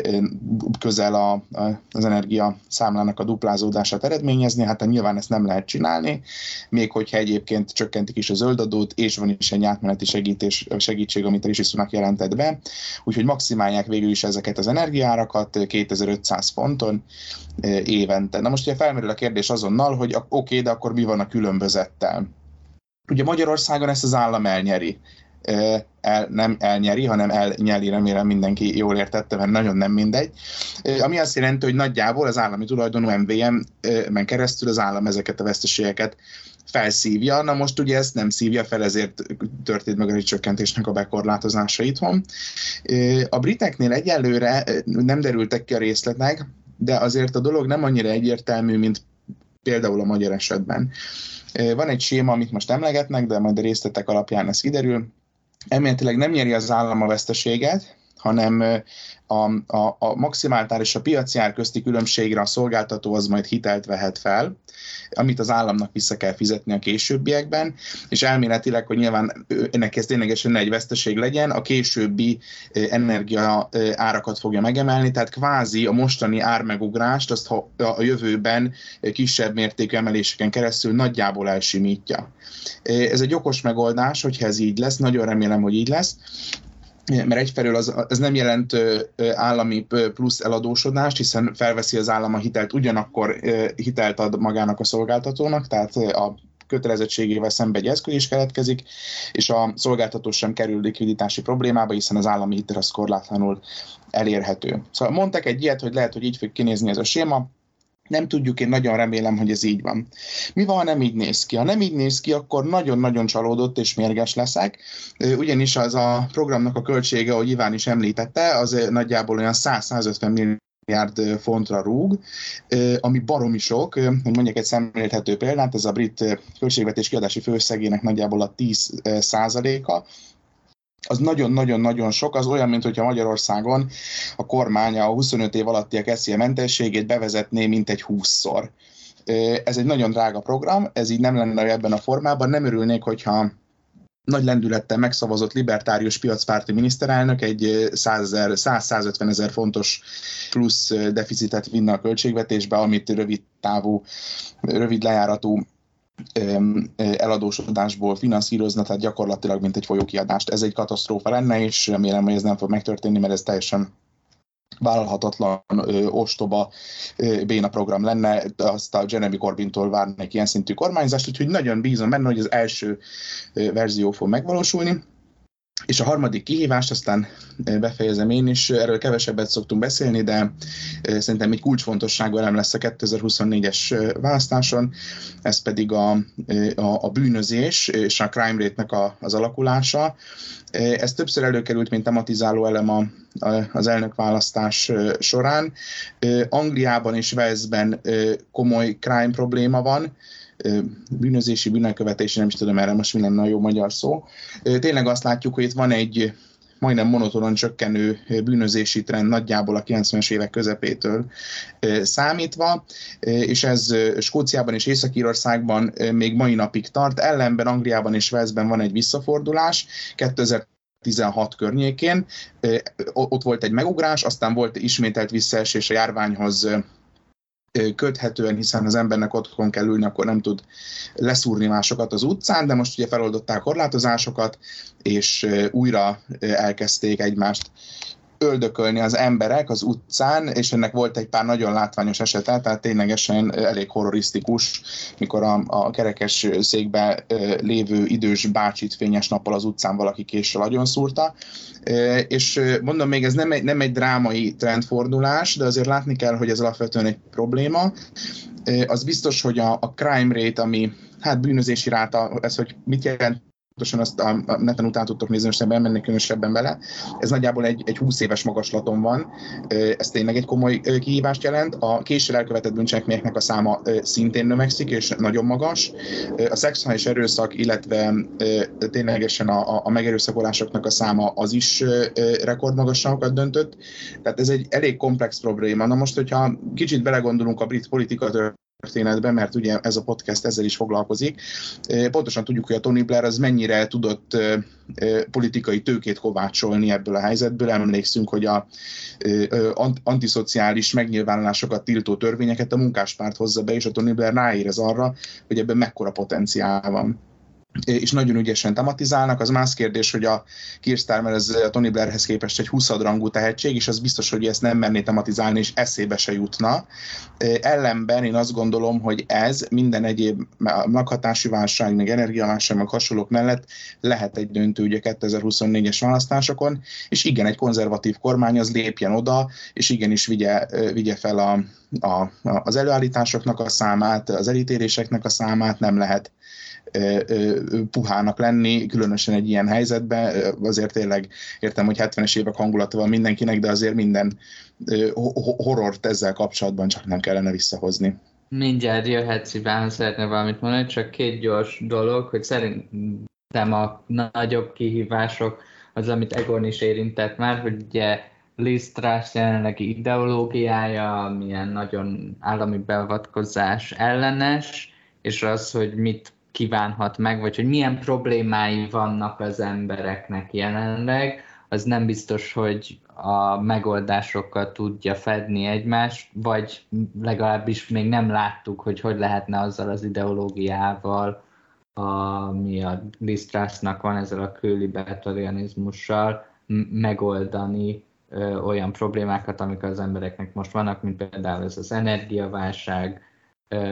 közel a, az energia számlának a duplázódását eredményezni, hát nyilván ezt nem lehet csinálni, még hogyha egyébként csökkentik is a zöldadót, és van is egy átmeneti segítés, segítség, amit a Rishi Sunak jelentett be, úgyhogy maximálják végül is ezeket az energiárakat 2500 fonton évente. Na most ugye felmerül a kérdés azonnal, hogy oké, okay, de akkor mi van a különbözettel? Ugye Magyarországon ezt az állam elnyeri el, nem elnyeri, hanem elnyeli, remélem mindenki jól értette, mert nagyon nem mindegy. Ami azt jelenti, hogy nagyjából az állami tulajdonú MVM-men keresztül az állam ezeket a veszteségeket felszívja. Na most ugye ezt nem szívja fel, ezért történt meg a csökkentésnek a bekorlátozása itthon. A briteknél egyelőre nem derültek ki a részletek, de azért a dolog nem annyira egyértelmű, mint például a magyar esetben. Van egy séma, amit most emlegetnek, de majd a részletek alapján ez kiderül elméletileg nem nyeri az állam a veszteséget, hanem a, a, a maximáltár és a piaci ár közti különbségre a szolgáltató az majd hitelt vehet fel, amit az államnak vissza kell fizetni a későbbiekben, és elméletileg, hogy nyilván ennek ez ténylegesen egy veszteség legyen, a későbbi energia árakat fogja megemelni, tehát kvázi a mostani ármegugrást azt a jövőben kisebb mértékű emeléseken keresztül nagyjából elsimítja. Ez egy okos megoldás, hogyha ez így lesz, nagyon remélem, hogy így lesz, mert egyfelől az, ez nem jelent állami plusz eladósodást, hiszen felveszi az állam a hitelt, ugyanakkor hitelt ad magának a szolgáltatónak, tehát a kötelezettségével szembe egy eszköz is keletkezik, és a szolgáltató sem kerül likviditási problémába, hiszen az állami hitel az korlátlanul elérhető. Szóval mondtak egy ilyet, hogy lehet, hogy így fog kinézni ez a séma, nem tudjuk, én nagyon remélem, hogy ez így van. Mi van, ha nem így néz ki? Ha nem így néz ki, akkor nagyon-nagyon csalódott és mérges leszek, ugyanis az a programnak a költsége, ahogy Iván is említette, az nagyjából olyan 100-150 milliárd fontra rúg, ami baromi sok, hogy mondjak egy szemlélhető példát, ez a brit költségvetés kiadási főszegének nagyjából a 10 százaléka, az nagyon-nagyon-nagyon sok, az olyan, mint hogyha Magyarországon a kormány a 25 év alattiak SZIA mentességét bevezetné mint egy 20-szor. Ez egy nagyon drága program, ez így nem lenne ebben a formában, nem örülnék, hogyha nagy lendülettel megszavazott libertárius piacpárti miniszterelnök egy 100-150 ezer fontos plusz deficitet vinne a költségvetésbe, amit rövid távú, rövid lejáratú eladósodásból finanszírozna, tehát gyakorlatilag mint egy folyókiadást. Ez egy katasztrófa lenne, és remélem, hogy ez nem fog megtörténni, mert ez teljesen vállalhatatlan, ö, ostoba ö, béna program lenne, azt a Jeremy Corbyn-tól várnék ilyen szintű kormányzást, úgyhogy nagyon bízom benne, hogy az első ö, verzió fog megvalósulni. És a harmadik kihívást aztán befejezem én is, erről kevesebbet szoktunk beszélni, de szerintem egy kulcsfontosságú elem lesz a 2024-es választáson, ez pedig a, a, a bűnözés és a crime rate-nek a, az alakulása. Ez többször előkerült, mint tematizáló elem a, a, az elnökválasztás során. Angliában és Walesben komoly crime probléma van, bűnözési, bűnelkövetési, nem is tudom erre most mi lenne a jó magyar szó. Tényleg azt látjuk, hogy itt van egy majdnem monotonon csökkenő bűnözési trend nagyjából a 90-es évek közepétől számítva, és ez Skóciában és Észak-Írországban még mai napig tart, ellenben Angliában és Walesben van egy visszafordulás, 2016 környékén. Ott volt egy megugrás, aztán volt ismételt visszaesés a járványhoz köthetően, hiszen az embernek otthon kell ülni, akkor nem tud leszúrni másokat az utcán, de most ugye feloldották korlátozásokat, és újra elkezdték egymást öldökölni az emberek az utcán, és ennek volt egy pár nagyon látványos esete, tehát ténylegesen elég horrorisztikus, mikor a, a kerekes székbe lévő idős bácsit fényes nappal az utcán valaki késsel nagyon szúrta. És mondom még, ez nem egy, nem egy drámai trendfordulás, de azért látni kell, hogy ez alapvetően egy probléma. Az biztos, hogy a, a crime rate, ami hát bűnözési ráta, ez hogy mit jelent pontosan azt a, neten után tudtok nézni, most nem mennék különösebben bele. Ez nagyjából egy, egy 20 éves magaslaton van, ez tényleg egy komoly kihívást jelent. A késsel elkövetett bűncselekményeknek a száma szintén növekszik, és nagyon magas. A szexuális erőszak, illetve ténylegesen a, a megerőszakolásoknak a száma az is rekordmagasakat döntött. Tehát ez egy elég komplex probléma. Na most, hogyha kicsit belegondolunk a brit politika történetben, mert ugye ez a podcast ezzel is foglalkozik. Pontosan tudjuk, hogy a Tony Blair az mennyire tudott politikai tőkét kovácsolni ebből a helyzetből. Emlékszünk, hogy a antiszociális megnyilvánulásokat tiltó törvényeket a munkáspárt hozza be, és a Tony Blair ráérez arra, hogy ebben mekkora potenciál van és nagyon ügyesen tematizálnak. Az más kérdés, hogy a Keir Starmer ez a Tony Blairhez képest egy 20 rangú tehetség, és az biztos, hogy ezt nem menné tematizálni, és eszébe se jutna. Ellenben én azt gondolom, hogy ez minden egyéb maghatási válság, meg energiaválság, meg hasonlók mellett lehet egy döntő ugye 2024-es választásokon, és igen, egy konzervatív kormány az lépjen oda, és igenis vigye, vigye fel a, a, az előállításoknak a számát, az elítéléseknek a számát, nem lehet puhának lenni, különösen egy ilyen helyzetben. Azért tényleg értem, hogy 70-es évek hangulata van mindenkinek, de azért minden horrort ezzel kapcsolatban csak nem kellene visszahozni. Mindjárt jöhet Iván, szeretne valamit mondani, csak két gyors dolog, hogy szerintem a nagyobb kihívások az, amit Egon is érintett már, hogy ugye Liz Truss jelenlegi ideológiája, milyen nagyon állami beavatkozás ellenes, és az, hogy mit kívánhat meg, vagy hogy milyen problémái vannak az embereknek jelenleg, az nem biztos, hogy a megoldásokkal tudja fedni egymást, vagy legalábbis még nem láttuk, hogy hogy lehetne azzal az ideológiával, ami a Liz van ezzel a kőlibertarianizmussal megoldani ö, olyan problémákat, amik az embereknek most vannak, mint például ez az energiaválság,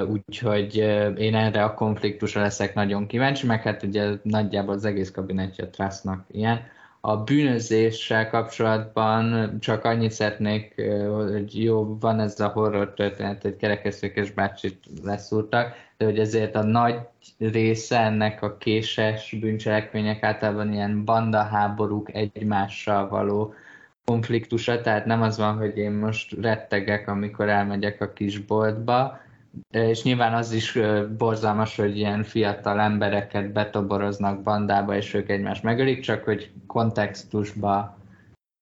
úgyhogy én erre a konfliktusra leszek nagyon kíváncsi, meg hát ugye nagyjából az egész kabinetje Trussnak ilyen. A bűnözéssel kapcsolatban csak annyit szeretnék, hogy jó, van ez a horror történet, hogy kerekesztőkes bácsit leszúrtak, de hogy ezért a nagy része ennek a késes bűncselekmények általában ilyen bandaháborúk egymással való konfliktusa, tehát nem az van, hogy én most rettegek, amikor elmegyek a kisboltba, és nyilván az is borzalmas, hogy ilyen fiatal embereket betoboroznak bandába, és ők egymást megölik, csak hogy kontextusba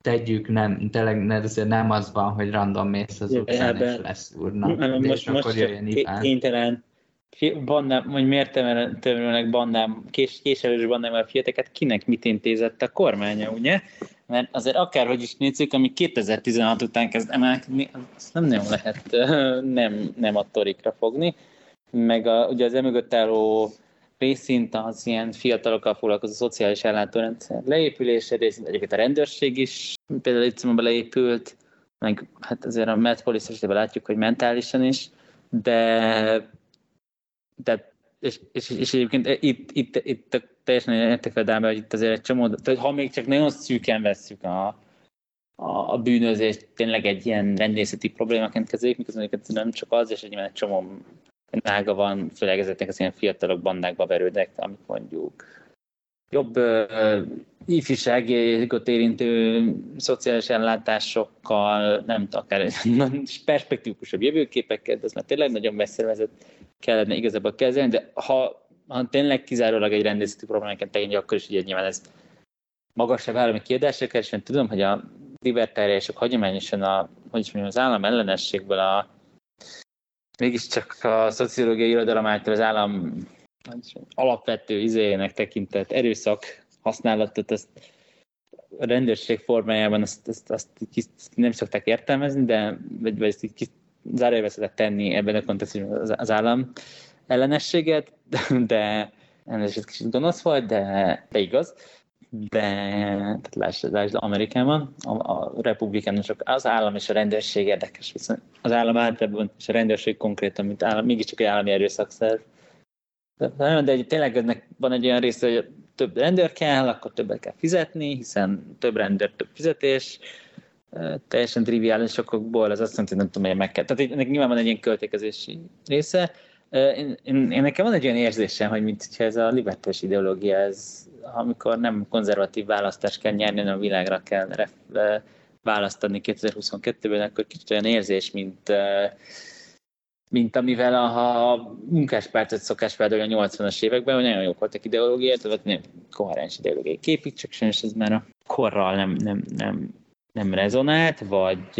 tegyük, nem, tényleg nem, nem az van, hogy random mész az utcán, és lesz úrnak. Most, most kénytelen bandám, vagy miért tömörülnek bandám, kés, késelős bandám a fiateket, kinek mit intézett a kormánya, ugye? Mert azért akárhogy is nézzük, ami 2016 után kezd emelkedni, azt nem nagyon lehet nem, nem a torikra fogni. Meg a, ugye az emögött álló részint az ilyen fiatalokkal foglalkozó szociális ellátórendszer leépülése, részint egyébként a rendőrség is például itt leépült, meg hát azért a Metpolis esetében látjuk, hogy mentálisan is, de, de és, és, és egyébként itt, itt, itt teljesen értek fel, hogy itt azért egy csomó, tehát ha még csak nagyon szűken vesszük a, a, a bűnözést, tényleg egy ilyen rendészeti problémaként kezelik, miközben nem csak az, és egy, egy csomó nága van, főleg ezeknek az ilyen fiatalok bandákba verődnek, amik mondjuk jobb uh, ifjúságot érintő szociális ellátásokkal, nem tudom, akár perspektívikusabb jövőképekkel, de az már tényleg nagyon messzire vezet, kellene igazából kezelni, de ha ha tényleg kizárólag egy rendészeti problémákat tekintjük, akkor is ugye nyilván ez magasabb állami kiadásra és én tudom, hogy a libertáriások hagyományosan a, hogy is mondjam, az állam ellenességből a mégiscsak a szociológiai irodalom által az állam alapvető izéjének tekintett erőszak használatot, azt a rendőrség formájában azt, azt, azt, azt nem szokták értelmezni, de vagy, vagy ezt zárójelbe tenni ebben a kontextusban az, állam ellenességet, de ez egy kicsit gonosz volt, de, de igaz. De tehát lásd, lásd Amerikában, a, a republikánusok, az állam és a rendőrség érdekes, viszont az állam általában és a rendőrség konkrétan, mint állam, mégiscsak egy állami erőszakszerv. De, de, de tényleg ennek van egy olyan része, hogy több rendőr kell, akkor többet kell fizetni, hiszen több rendőr, több fizetés, teljesen triviális okokból, ez azt jelenti, hogy nem tudom, hogy meg kell. Tehát ennek nyilván van egy ilyen költékezési része, én, én, én nekem van egy olyan érzésem, hogy mint hogyha ez a libertális ideológia, ez amikor nem konzervatív választást kell nyerni, hanem a világra kell választani 2022-ben, akkor kicsit olyan érzés, mint mint amivel a, a munkáspártot szokás például a 80-as években, hogy nagyon jók voltak ideológiai, tehát nem koherens ideológiai képik, csak sajnos ez már a korral nem, nem, nem, nem rezonált, vagy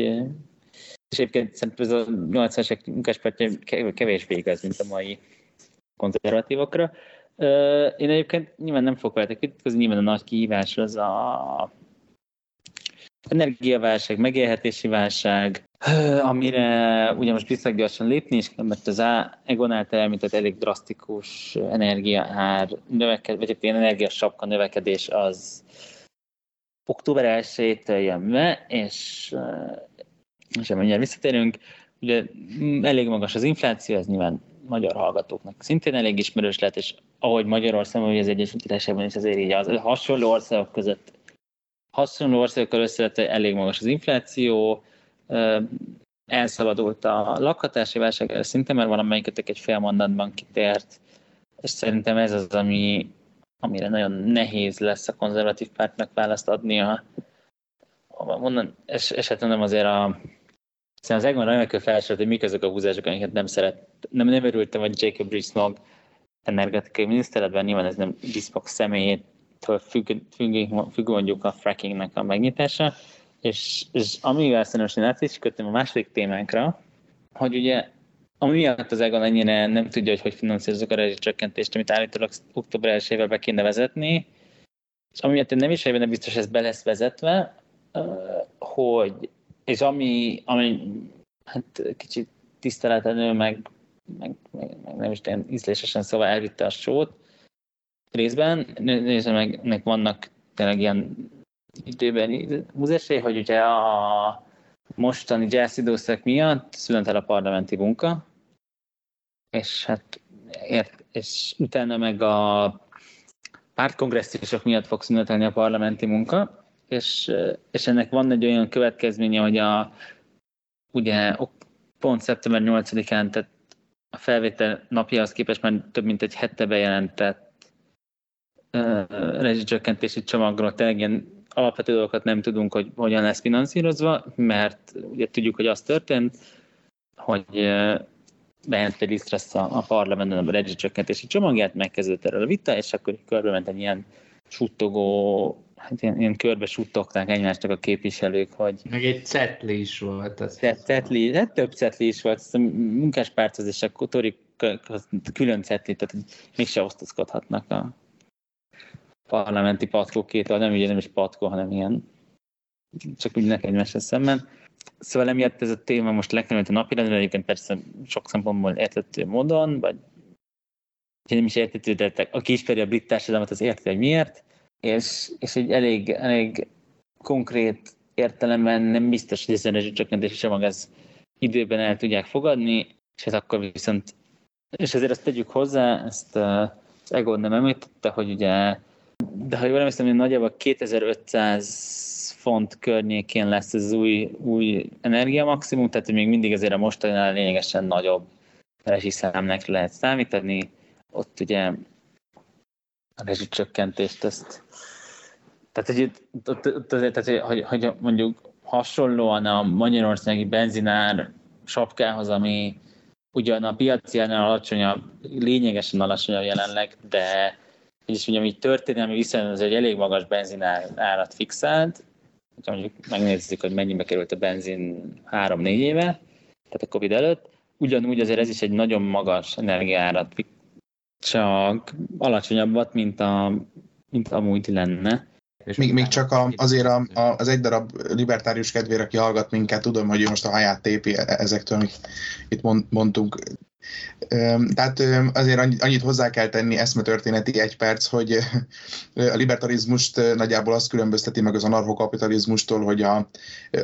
és egyébként szerintem ez a 80-as munkáspártja kevésbé igaz, mint a mai konzervatívokra. Én egyébként nyilván nem fogok veletek vitatkozni, nyilván a nagy kihívás az a energiaválság, megélhetési válság, amire ugye most viszonylag gyorsan lépni is, mert az Egon által említett elég drasztikus energiaár növekedés, vagy egy energiasapka növekedés az október 1-től jön be, és, és mindjárt visszatérünk. Ugye elég magas az infláció, ez nyilván magyar hallgatóknak szintén elég ismerős lehet, és ahogy Magyarországon, vagy az Egyesült Királyságban is azért így az hasonló országok között hasonló országokkal összevetve elég magas az infláció, elszabadult a lakhatási válság, szinte mert valamelyikötök egy fél mondatban kitért, és szerintem ez az, ami, amire nagyon nehéz lesz a konzervatív pártnak választ adnia. Mondan, es, esetleg nem azért a Szerintem az Egon remekül felsorolt, hogy mik azok a húzások, amiket nem szeret. Nem, nem örültem, hogy Jacob Rees-Mogg energetikai miniszteretben, nyilván ez nem Rees-Mogg személyétől függ, függ, függ, mondjuk a frackingnek a megnyitása, és, és amivel szerintem át is kötöm a második témánkra, hogy ugye ami miatt az Egon ennyire nem tudja, hogy hogy finanszírozzuk a rezsicsökkentést, amit állítólag október 1 be kéne vezetni, és ami miatt én nem is benne biztos, ez be lesz vezetve, hogy és ami, ami hát kicsit tiszteletenő, meg, meg, meg, meg nem is ilyen ízlésesen szóval elvitte a sót részben, nézve meg, meg vannak tényleg ilyen időben húzásai, hogy ugye a mostani jazz időszak miatt szület el a parlamenti munka, és hát ért, és utána meg a pártkongresszusok miatt fog szünetelni a parlamenti munka, és, és ennek van egy olyan következménye, hogy a, ugye pont szeptember 8-án, tehát a felvétel napjához képest már több mint egy hete bejelentett uh, rezsicsökkentési csomagról tényleg ilyen alapvető dolgokat nem tudunk, hogy hogyan lesz finanszírozva, mert ugye tudjuk, hogy az történt, hogy uh, bejelentett Lisztrasz a, a parlamentben a rezsicsökkentési csomagját, megkezdődött erről a vita, és akkor körbe ment egy ilyen suttogó hát ilyen, ilyen körbe suttogták egymásnak a képviselők, hogy... Meg egy cetli is volt. Az cetli, hát több cetli is volt, a munkáspárthoz és a Tori külön cetli, tehát mégse osztozkodhatnak a parlamenti patkókétől, nem ugye nem is patkó, hanem ilyen csak úgy nekem egymásra szemben. Szóval emiatt ez a téma most lekerült a napirendre, egyébként persze sok szempontból értető módon, vagy nem is értető, de aki ismeri a brit társadalmat, az érti, hogy miért és, és egy elég, elég konkrét értelemben nem biztos, hogy ez a csökkentési csomag ez időben el tudják fogadni, és ez akkor viszont, és ezért azt tegyük hozzá, ezt az Egon nem említette, hogy ugye, de ha jól emlékszem, hogy nagyjából 2500 font környékén lesz az új, új energiamaximum, tehát még mindig azért a mostaninál lényegesen nagyobb rezsiszámnak lehet számítani. Ott ugye a rezsicsökkentést ezt tehát, hogy, ott, ott azért, tehát, hogy, hogy mondjuk hasonlóan a magyarországi benzinár sapkához, ami ugyan a piaci alacsonyabb, lényegesen alacsonyabb jelenleg, de és mondjam, így történelmi viszonylag az egy elég magas benzinár árat fixált, hogyha mondjuk megnézzük, hogy mennyibe került a benzin 3-4 éve, tehát a Covid előtt, ugyanúgy azért ez is egy nagyon magas energiárat, csak alacsonyabbat, mint, a, mint amúgy lenne. És még, még csak a, azért a, a, az egy darab libertárius kedvére, aki hallgat minket, tudom, hogy most a haját tépi e-, ezektől, amit itt mondtunk. Tehát azért annyit hozzá kell tenni eszmetörténeti egy perc, hogy a libertarizmust nagyjából azt különbözteti meg az anarchokapitalizmustól, hogy a,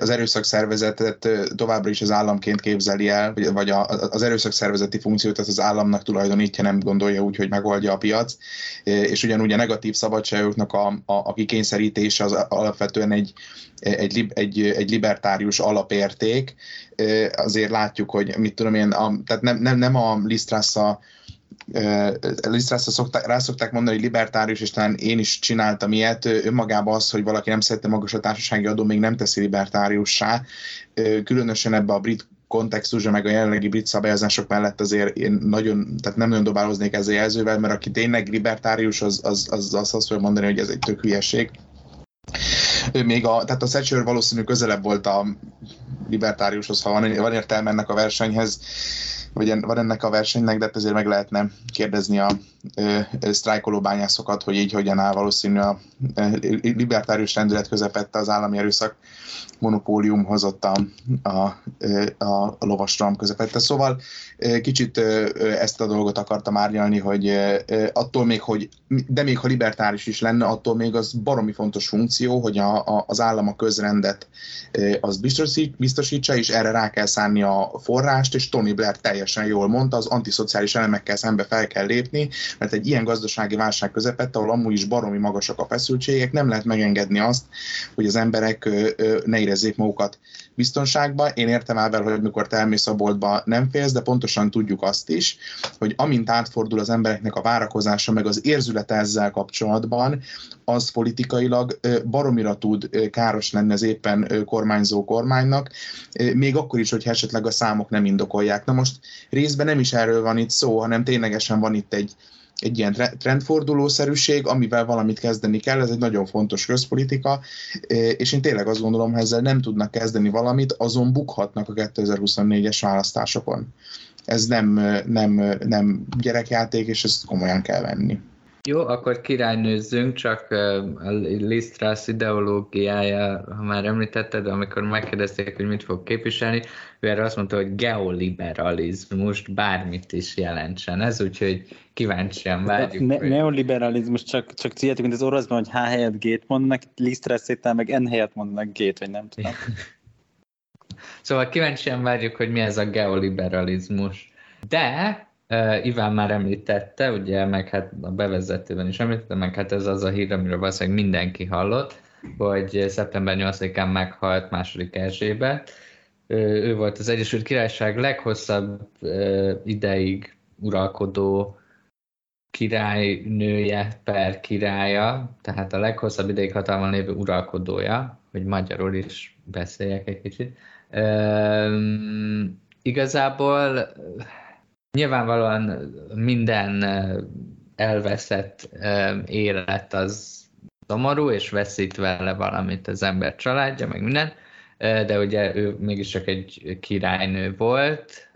az erőszakszervezetet továbbra is az államként képzeli el, vagy a, az erőszakszervezeti funkciót az az államnak tulajdonítja, nem gondolja úgy, hogy megoldja a piac, és ugyanúgy a negatív szabadságoknak a, a, a kikényszerítése az alapvetően egy, egy, egy, egy libertárius alapérték, azért látjuk, hogy mit tudom én, a, tehát nem, nem, nem a Lisztrász a Lisztrászra szokták, rá szokták mondani, hogy libertárius, és talán én is csináltam ilyet. Önmagában az, hogy valaki nem szerette magas a társasági adó, még nem teszi libertáriussá. Különösen ebbe a brit kontextusra, meg a jelenlegi brit szabályozások mellett azért én nagyon, tehát nem nagyon dobáloznék ezzel a jelzővel, mert aki tényleg libertárius, az, az, az, az azt fogja mondani, hogy ez egy tök hülyeség. Még a, tehát a Thatcher valószínű közelebb volt a libertáriushoz, ha van, van értelme ennek a versenyhez, vagy van ennek a versenynek, de hát ezért meg lehetne kérdezni a sztrájkoló bányászokat, hogy így hogyan áll valószínű a libertárius rendület közepette az állami erőszak monopólium hozott a, a, a, a lovastram közepette. Szóval kicsit ezt a dolgot akartam árnyalni, hogy attól még, hogy de még ha libertáris is lenne, attól még az baromi fontos funkció, hogy a, a, az állam a közrendet az biztosít, biztosítsa, és erre rá kell szánni a forrást, és Tony Blair teljesen jól mondta, az antiszociális elemekkel szembe fel kell lépni, mert egy ilyen gazdasági válság közepette, ahol amúgy is baromi magasak a feszültségek, nem lehet megengedni azt, hogy az emberek ne érezzék magukat biztonságban. Én értem el vele, hogy mikor te elmész a boltba nem félsz, de pontosan tudjuk azt is, hogy amint átfordul az embereknek a várakozása, meg az érzülete ezzel kapcsolatban, az politikailag baromira tud káros lenni az éppen kormányzó kormánynak, még akkor is, hogy esetleg a számok nem indokolják. Na most részben nem is erről van itt szó, hanem ténylegesen van itt egy, egy ilyen trendfordulószerűség, amivel valamit kezdeni kell, ez egy nagyon fontos közpolitika, és én tényleg azt gondolom, hogy ezzel nem tudnak kezdeni valamit, azon bukhatnak a 2024-es választásokon. Ez nem, nem, nem gyerekjáték, és ezt komolyan kell venni. Jó, akkor királynőzzünk, csak a Lisztrász ideológiája, ha már említetted, amikor megkérdezték, hogy mit fog képviselni, ő erre azt mondta, hogy geoliberalizmus bármit is jelentsen ez, úgyhogy kíváncsian várjuk. Ne- hogy... Neoliberalizmus, csak, csak tudjátok, mint az oroszban, hogy H helyett G-t mondanak, Lisztrászétál meg N helyett mondanak G-t, vagy nem tudom. szóval kíváncsian várjuk, hogy mi ez a geoliberalizmus. De Uh, Iván már említette, ugye, meg hát a bevezetőben is említette, meg hát ez az a hír, amiről valószínűleg mindenki hallott, hogy szeptember 8-án meghalt második Erzsébet. Ő volt az Egyesült Királyság leghosszabb ideig uralkodó királynője per királya, tehát a leghosszabb ideig hatalmon lévő uralkodója, hogy magyarul is beszéljek egy kicsit. Igazából Nyilvánvalóan minden elveszett élet az szomorú, és veszít vele valamit az ember családja, meg minden, de ugye ő mégiscsak egy királynő volt,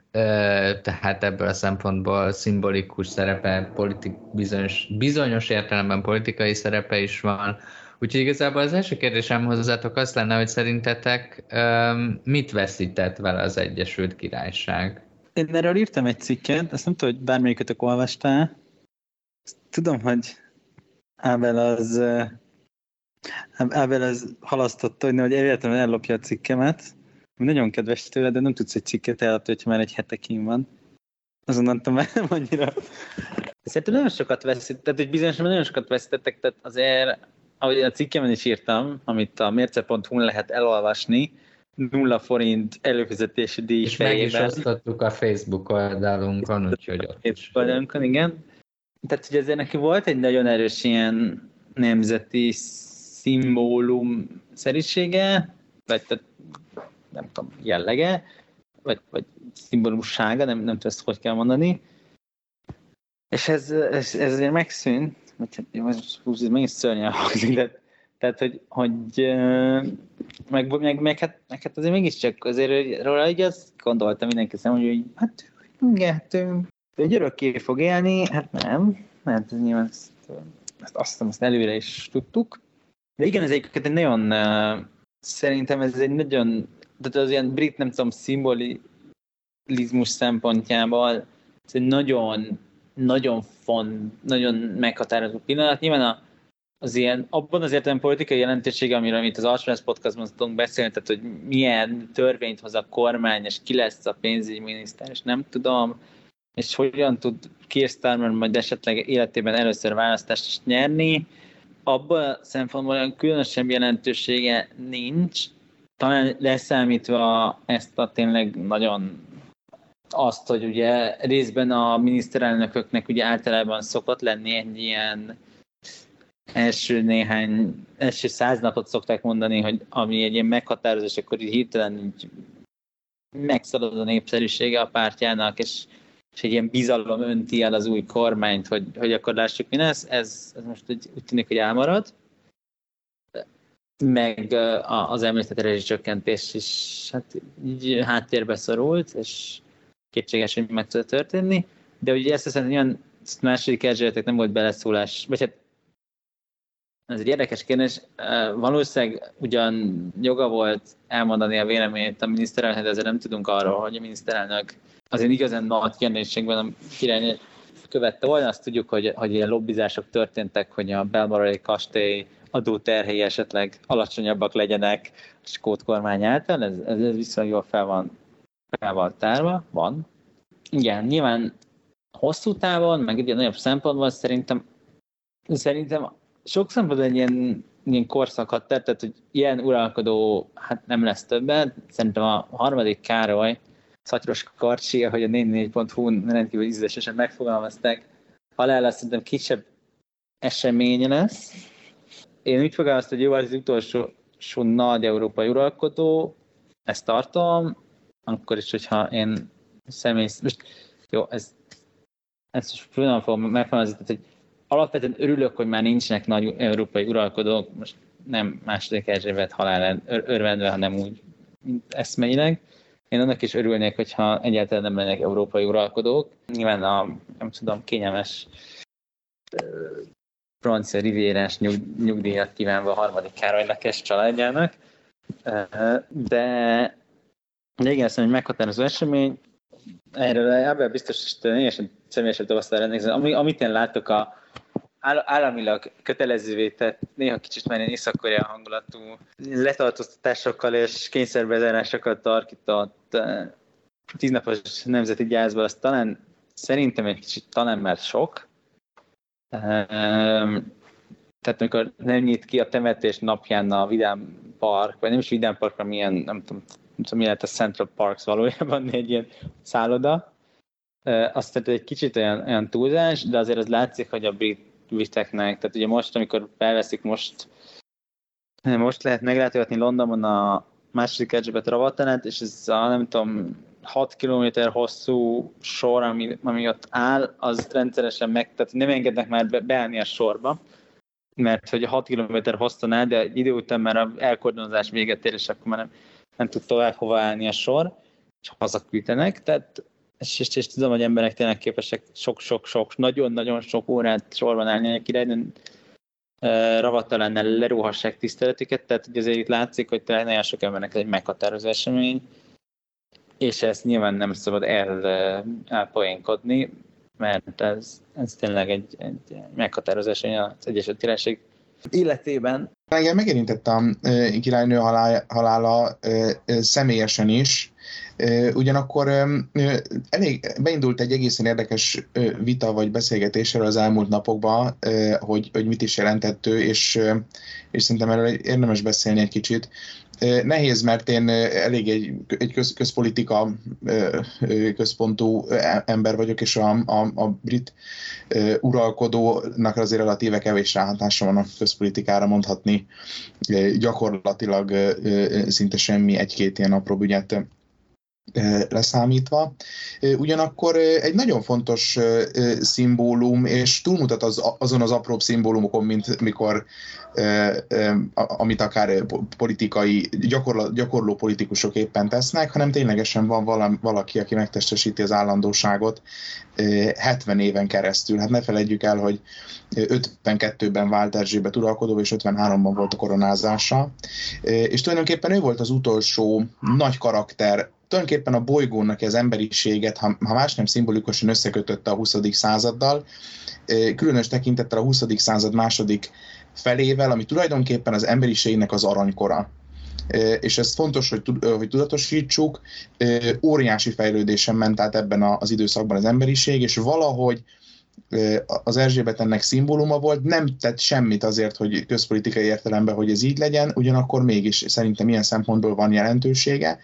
tehát ebből a szempontból szimbolikus szerepe, politik, bizonyos, bizonyos értelemben politikai szerepe is van. Úgyhogy igazából az első kérdésem hozzátok az lenne, hogy szerintetek mit veszített vele az Egyesült Királyság? Én erről írtam egy cikket, ezt nem tudom, hogy bármelyikötök olvastál. Tudom, hogy Ábel az Ábel az halasztotta, hogy nehogy egyáltalán ellopja a cikkemet. Nagyon kedves tőle, de nem tudsz egy cikket ellopni, hogyha már egy hetekin van. Azonnal nem annyira. Szerintem nagyon sokat veszít, tehát egy bizonyos nagyon sokat veszítettek, tehát azért, ahogy a cikkemen is írtam, amit a mérce.hu lehet elolvasni, nulla forint előfizetési díj És meg is osztottuk a Facebook oldalunkon, úgyhogy ott is. Oldalunkon, igen. Tehát, hogy azért neki volt egy nagyon erős ilyen nemzeti szimbólum szerűsége, vagy tehát, nem tudom, jellege, vagy, vagy szimbólussága, nem, nem tudom ezt hogy kell mondani. És ez, ez, ez azért megszűnt, vagy hát, ez megint szörnyen hangzik, de tehát, hogy, hogy meg, meg, meg, hát, meg hát azért mégiscsak azért róla így azt gondoltam mindenki szem, hogy hát igen, hát egy örökké fog élni, hát nem, mert ez nyilván ezt, ezt azt hiszem, azt előre is tudtuk. De igen, ez egy nagyon, szerintem ez egy nagyon, tehát az ilyen brit, nem tudom, szimbolizmus szempontjából ez egy nagyon, nagyon font, nagyon meghatározó pillanat. Nyilván a az ilyen, abban az értelem politikai jelentősége, amiről itt az Alsóház podcastban tudunk beszélni, tehát hogy milyen törvényt hoz a kormány, és ki lesz a pénzügyminiszter, és nem tudom, és hogyan tud Keir Starmer majd esetleg életében először választást nyerni, abban a szempontból olyan különösebb jelentősége nincs, talán leszámítva ezt a tényleg nagyon azt, hogy ugye részben a miniszterelnököknek ugye általában szokott lenni egy ilyen első néhány, első száz napot szokták mondani, hogy ami egy ilyen meghatározás, akkor így hirtelen így megszalad a népszerűsége a pártjának, és, és egy ilyen bizalom önti el az új kormányt, hogy, hogy akkor lássuk, mi lesz. Ez, ez most úgy, úgy tűnik, hogy elmarad. Meg az említett rezsicsökkentés is hát így háttérbe szorult, és kétséges, hogy meg tud történni. De ugye ezt hiszem, olyan második Erzsébetek nem volt beleszólás, vagy hát ez egy érdekes kérdés. Valószínűleg ugyan joga volt elmondani a véleményét a miniszterelnök, de ezzel nem tudunk arról, hogy a miniszterelnök azért igazán nagy kérdésekben a király követte volna. Azt tudjuk, hogy, hogy ilyen lobbizások történtek, hogy a belmarai kastély adóterhei esetleg alacsonyabbak legyenek a skót kormány által. Ez, ez, ez viszonylag jól fel van, fel van tárva. Van. Igen, nyilván hosszú távon, meg egy nagyobb szempontból szerintem szerintem sok szempontból egy ilyen, ilyen korszakat tett, tehát hogy ilyen uralkodó hát nem lesz többet. Szerintem a harmadik Károly, Szatyros Karcsi, ahogy a 44.hu-n rendkívül ízlésesen megfogalmazták, halála szerintem kisebb esemény lesz. Én úgy fogalmaztam, hogy jó az utolsó so nagy európai uralkodó, ezt tartom, akkor is, hogyha én személy... Most, jó, ez, ezt most külön fogom megfogalmazni, hogy alapvetően örülök, hogy már nincsenek nagy európai uralkodók, most nem második Erzsébet halál örvendve, hanem úgy mint eszmeileg. Én annak is örülnék, hogyha egyáltalán nem lennek európai uralkodók. Nyilván a, nem tudom, kényelmes francia rivérás nyug, nyugdíjat kívánva a harmadik Károlynak és családjának. De, de igen, azt hogy meghatározó esemény. Erről ebben biztos, hogy teljesen személyesen tapasztalat Ami, amit én látok a, államilag kötelezővé tett, néha kicsit már észak hangulatú letartóztatásokkal és kényszerbezárásokat tarkított eh, tíznapos nemzeti gyászból, az talán szerintem egy kicsit talán már sok. Ehm, tehát amikor nem nyit ki a temetés napján a Vidám Park, vagy nem is Vidám Park, hanem ilyen, nem tudom, nem tudom, mi lehet a Central Parks valójában, egy ilyen szálloda. Eh, azt tehát egy kicsit olyan, olyan túlzás, de azért az látszik, hogy a brit viteknek. Tehát ugye most, amikor felveszik, most most lehet meglátogatni Londonban a második Erzsébet ravatanát, és ez a nem tudom, 6 km hosszú sor, ami, ami ott áll, az rendszeresen meg, tehát nem engednek már be, beállni a sorba, mert hogy a 6 km hosszan áll, de idő után már elkordonozás véget ér, és akkor már nem, nem tud tovább hova állni a sor, és hazaküldenek, tehát és, és, és tudom, hogy emberek tényleg képesek sok-sok-sok, nagyon-nagyon sok órát sorban állni a királynőn, ravattalán lerúhassák tiszteletüket, tehát hogy azért itt látszik, hogy tényleg nagyon sok embernek egy meghatározó esemény, és ezt nyilván nem szabad el, elpoénkodni, mert ez, ez tényleg egy, egy meghatározó esemény az Egyesült Királyság életében. Engem megérintett a királynő halála, halála személyesen is, Ugyanakkor elég beindult egy egészen érdekes vita vagy beszélgetés az elmúlt napokban, hogy, hogy mit is jelentett ő, és, és szerintem erről érdemes beszélni egy kicsit. Nehéz, mert én elég egy, egy köz, közpolitika központú ember vagyok, és a, a, a brit uralkodónak azért relatíve kevés ráhatása van a közpolitikára mondhatni gyakorlatilag szinte semmi, egy-két ilyen apró ügyet leszámítva. Ugyanakkor egy nagyon fontos szimbólum, és túlmutat az, azon az apróbb szimbólumokon, mint mikor amit akár politikai, gyakorló, politikusok éppen tesznek, hanem ténylegesen van valaki, aki megtestesíti az állandóságot 70 éven keresztül. Hát ne felejtjük el, hogy 52-ben vált Erzsébet uralkodó, és 53-ban volt a koronázása. És tulajdonképpen ő volt az utolsó nagy karakter tulajdonképpen a bolygónak az emberiséget, ha, ha más nem szimbolikusan összekötötte a 20. századdal, különös tekintettel a 20. század második felével, ami tulajdonképpen az emberiségnek az aranykora. És ez fontos, hogy, hogy tudatosítsuk, óriási fejlődésen ment át ebben az időszakban az emberiség, és valahogy az Erzsébet ennek szimbóluma volt, nem tett semmit azért, hogy közpolitikai értelemben, hogy ez így legyen, ugyanakkor mégis szerintem ilyen szempontból van jelentősége,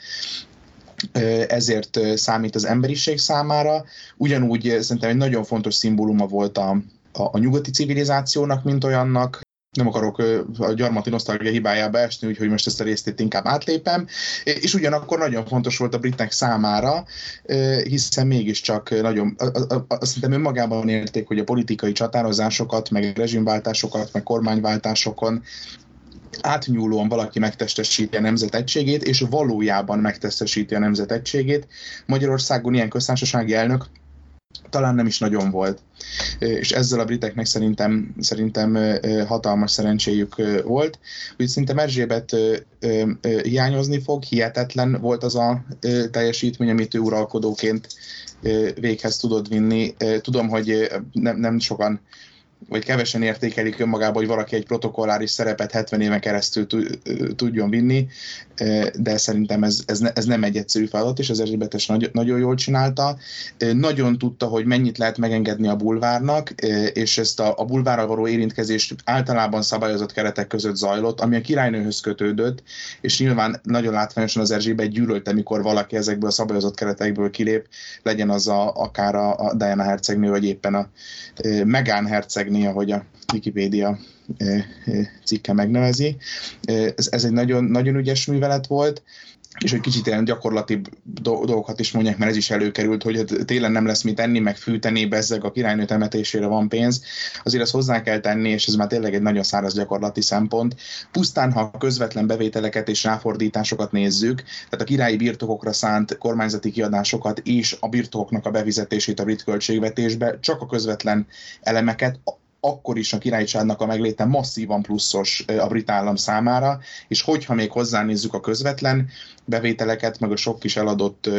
ezért számít az emberiség számára. Ugyanúgy szerintem egy nagyon fontos szimbóluma volt a, a, a nyugati civilizációnak, mint olyannak, nem akarok a gyarmati nosztalgia hibájába esni, úgyhogy most ezt a részt itt inkább átlépem. És ugyanakkor nagyon fontos volt a britek számára, hiszen mégiscsak nagyon, azt hiszem önmagában érték, hogy a politikai csatározásokat, meg rezsimváltásokat, meg kormányváltásokon átnyúlóan valaki megtestesíti a nemzet egységét, és valójában megtestesíti a nemzet egységét. Magyarországon ilyen köztársasági elnök talán nem is nagyon volt. És ezzel a briteknek szerintem, szerintem hatalmas szerencséjük volt. Úgy szerintem Erzsébet hiányozni fog, hihetetlen volt az a teljesítmény, amit ő uralkodóként véghez tudod vinni. Tudom, hogy nem, nem sokan vagy kevesen értékelik önmagában, hogy valaki egy protokolláris szerepet 70 éven keresztül tudjon vinni, de szerintem ez, ez, ne, ez nem egy egyszerű feladat, és az Erzsébetes nagy, nagyon jól csinálta. Nagyon tudta, hogy mennyit lehet megengedni a bulvárnak, és ezt a, a bulvárral való érintkezést általában szabályozott keretek között zajlott, ami a királynőhöz kötődött, és nyilván nagyon látványosan az Erzsébet gyűlölte, mikor valaki ezekből a szabályozott keretekből kilép, legyen az a, akár a, a Diana hercegnő, vagy éppen a Megán herceg vágni, ahogy a Wikipedia cikke megnevezi. Ez, ez egy nagyon, nagyon ügyes művelet volt, és hogy kicsit ilyen gyakorlati dolgokat is mondják, mert ez is előkerült, hogy hát télen nem lesz mit enni, meg fűteni, bezzeg a királynő temetésére van pénz, azért ezt hozzá kell tenni, és ez már tényleg egy nagyon száraz gyakorlati szempont. Pusztán, ha közvetlen bevételeket és ráfordításokat nézzük, tehát a királyi birtokokra szánt kormányzati kiadásokat és a birtokoknak a bevizetését a brit költségvetésbe, csak a közvetlen elemeket, akkor is a királyságnak a megléte masszívan pluszos a brit állam számára, és hogyha még hozzánézzük a közvetlen bevételeket, meg a sok kis eladott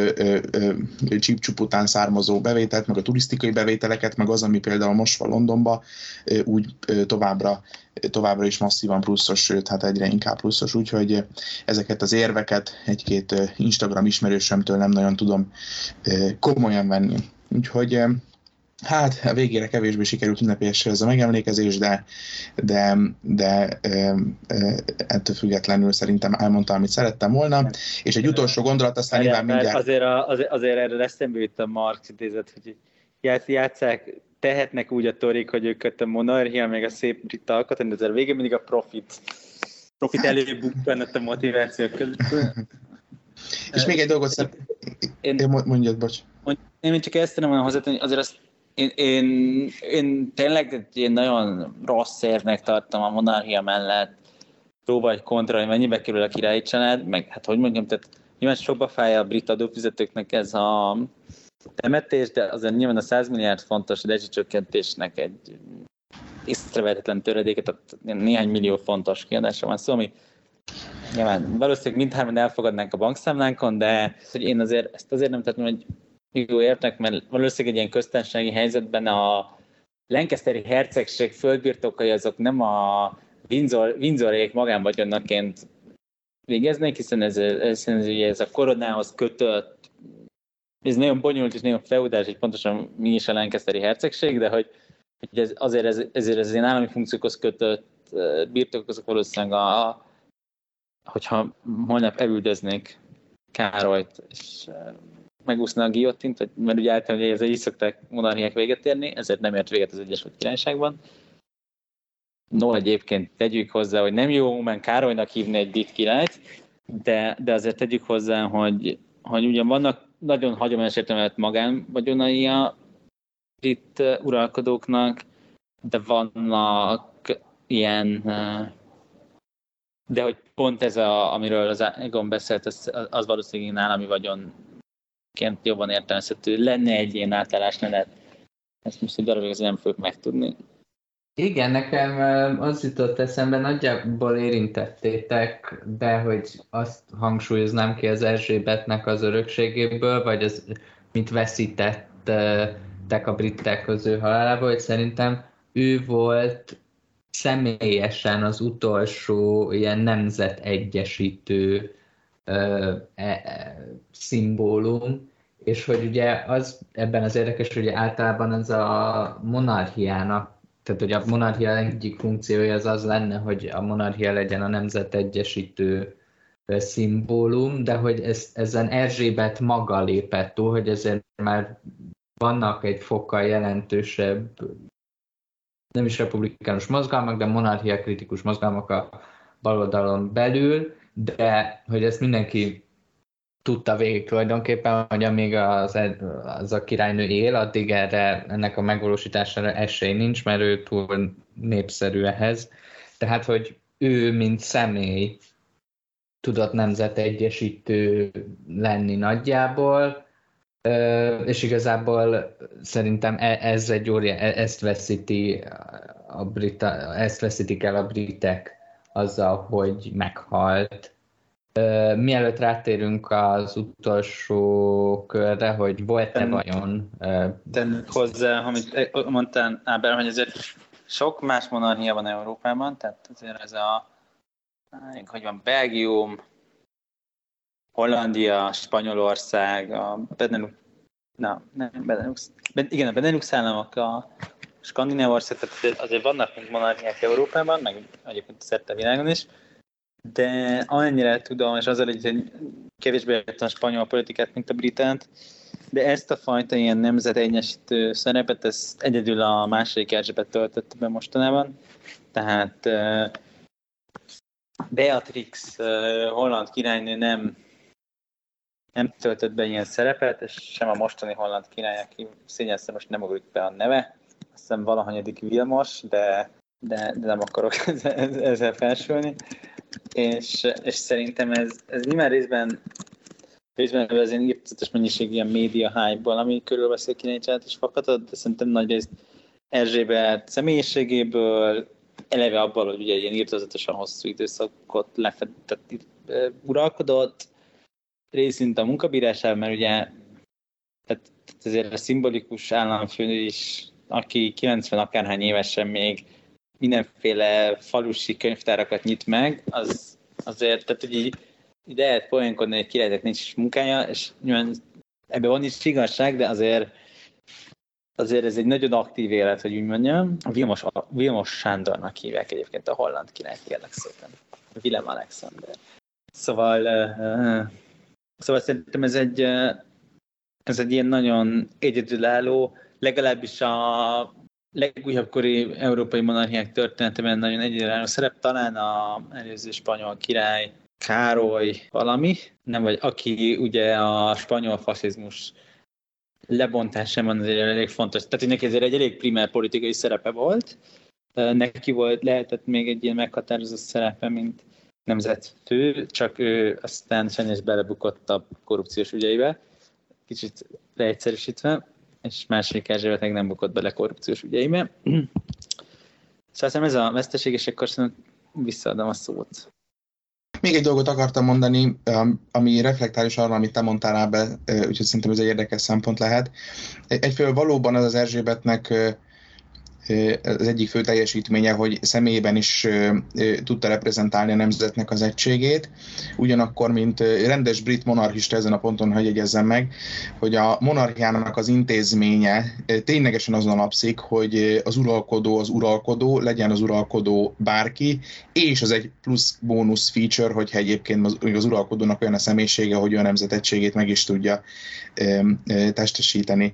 csípcsup után származó bevételt, meg a turisztikai bevételeket, meg az, ami például most van Londonba, úgy továbbra, továbbra is masszívan pluszos, sőt, hát egyre inkább pluszos, úgyhogy ezeket az érveket egy-két Instagram ismerősömtől nem nagyon tudom komolyan venni. Úgyhogy Hát a végére kevésbé sikerült ünnepélyes ez a megemlékezés, de, de, de e, e, ettől függetlenül szerintem elmondtam, amit szerettem volna. És egy utolsó gondolat, aztán nyilván mindjárt... Azért, a, azért, azért erre eszembe jut a Marx idézet, hogy játszák, tehetnek úgy a torik, hogy ők a monarchia, meg a szép brit alkotmány, de azért végén mindig a profit, profit előbukkanott a motiváció között. És még egy dolgot szeretném. Én, mondjad, bocs. Én csak ezt tudom hozzátenni, azért azt én, én, én tényleg én nagyon rossz érnek tartom a monarchia mellett, próba egy kontra, hogy mennyibe kerül a királyi család, meg hát hogy mondjam, tehát nyilván sokba fáj a brit adófizetőknek ez a temetés, de azért nyilván a 100 milliárd fontos rezsicsökkentésnek egy észrevehetetlen töredéket, tehát néhány millió fontos kiadása van szó, szóval, ami nyilván valószínűleg mindhárman elfogadnánk a bankszámlánkon, de hogy én azért ezt azért nem tettem, hogy jó értek, mert valószínűleg egy ilyen köztársasági helyzetben a Lancasteri hercegség földbirtokai azok nem a Windsor, Windsorék magánvagyonnaként végeznek, hiszen ez, ez, ez, ez a koronához kötött, ez nagyon bonyolult és nagyon feudális, hogy pontosan mi is a Lancasteri hercegség, de hogy, hogy ez, azért ez, ezért ez ilyen állami funkciókhoz kötött birtokok, azok valószínűleg a, hogyha holnap elüldöznék Károlyt, és megúszna a guillotint, mert ugye általában ez így szokták monarchiák véget érni, ezért nem ért véget az Egyesült Királyságban. No, egyébként tegyük hozzá, hogy nem jó mert Károlynak hívni egy brit királyt, de, de azért tegyük hozzá, hogy, hogy ugyan vannak nagyon hagyományos értelmet magánvagyonai a brit uralkodóknak, de vannak ilyen de hogy pont ez, a, amiről az Egon beszélt, az, az valószínűleg állami vagyon ként jobban értelmezhető lenne egy ilyen átállásmenet. Ezt most egy darabig nem fogjuk megtudni. Igen, nekem az jutott eszembe, nagyjából érintettétek, de hogy azt hangsúlyoznám ki az Erzsébetnek az örökségéből, vagy az, mit veszítettek a britek közül halálából, hogy szerintem ő volt személyesen az utolsó ilyen nemzetegyesítő e, e, szimbólum, és hogy ugye az ebben az érdekes, hogy általában ez a monarchiának, tehát hogy a monarchia egyik funkciója az az lenne, hogy a monarchia legyen a nemzet egyesítő szimbólum, de hogy ez, ezen Erzsébet maga lépett túl, hogy ezért már vannak egy fokkal jelentősebb nem is republikánus mozgalmak, de monarchia kritikus mozgalmak a baloldalon belül, de hogy ezt mindenki tudta végig tulajdonképpen, hogy amíg az, az a királynő él, addig erre, ennek a megvalósítására esély nincs, mert ő túl népszerű ehhez. Tehát, hogy ő, mint személy tudott nemzetegyesítő lenni nagyjából, és igazából szerintem e, ez egy óriá, e, ezt veszíti a brita, ezt veszítik el a britek azzal, hogy meghalt. Mielőtt rátérünk az utolsó körre, hogy volt-e vajon... Tennünk hozzá, amit mondtál, Ábel, hogy azért sok más monarchia van Európában, tehát azért ez a, hogy van, Belgium, Hollandia, Spanyolország, a Benelux, na, nem, Benelux, ben, igen, a Benelux államok, a Skandináv ország, tehát azért vannak mint monarchiák Európában, meg egyébként szerte világon is, de amennyire tudom, és azzal egy kevésbé értem a spanyol politikát, mint a britát, de ezt a fajta ilyen nemzetegyesítő szerepet, ezt egyedül a második Erzsébet töltette be mostanában. Tehát Beatrix, holland királynő nem nem töltött be ilyen szerepet, és sem a mostani holland király, aki szégyenszem most nem ugrik be a neve, azt hiszem valahanyadik Vilmos, de, de, de nem akarok ezzel, ezzel felsülni. És, és szerintem ez, ez nyilván részben részben az ilyen írtatos mennyiség ilyen média hype-ból, ami körülveszi a királycsát is fakadott, de szerintem nagy részt Erzsébet személyiségéből, eleve abból, hogy ugye ilyen írtozatosan hosszú időszakot lefedett, uralkodott, részint a munkabírásában, mert ugye tehát, tehát ezért a szimbolikus államfő is, aki 90 akárhány évesen még mindenféle falusi könyvtárakat nyit meg, az azért, tehát ugye így, így lehet poénkodni, hogy királynak nincs munkája, és nyilván ebben van is igazság, de azért azért ez egy nagyon aktív élet, hogy úgy mondjam. Vilmos, Vilmos Sándornak hívják egyébként a holland királyt, kérlek szépen. Willem Alexander. Szóval Szóval szerintem ez egy, ez egy ilyen nagyon egyedülálló, legalábbis a legújabb kori európai monarchiák történetében nagyon egyedülálló szerep, talán a előző spanyol király Károly valami, nem vagy aki ugye a spanyol faszizmus lebontásában azért elég fontos. Tehát neki ezért egy elég primer politikai szerepe volt. Neki volt, lehetett még egy ilyen meghatározó szerepe, mint nemzetfő, csak ő aztán sajnos belebukott a korrupciós ügyeibe, kicsit leegyszerűsítve, és második Erzsébet meg nem bukott bele korrupciós ügyeibe. Szóval ez a veszteség, és akkor szerintem visszaadom a szót. Még egy dolgot akartam mondani, ami reflektál is arra, amit te mondtál be, úgyhogy szerintem ez egy érdekes szempont lehet. Egyfelől valóban az az Erzsébetnek az egyik fő teljesítménye, hogy személyében is tudta reprezentálni a nemzetnek az egységét. Ugyanakkor, mint rendes brit monarchista ezen a ponton, hogy jegyezzem meg, hogy a monarchiának az intézménye ténylegesen azon alapszik, hogy az uralkodó az uralkodó, legyen az uralkodó bárki, és az egy plusz bónusz feature, hogyha egyébként az, uralkodónak olyan a személyisége, hogy olyan nemzetegységét meg is tudja testesíteni.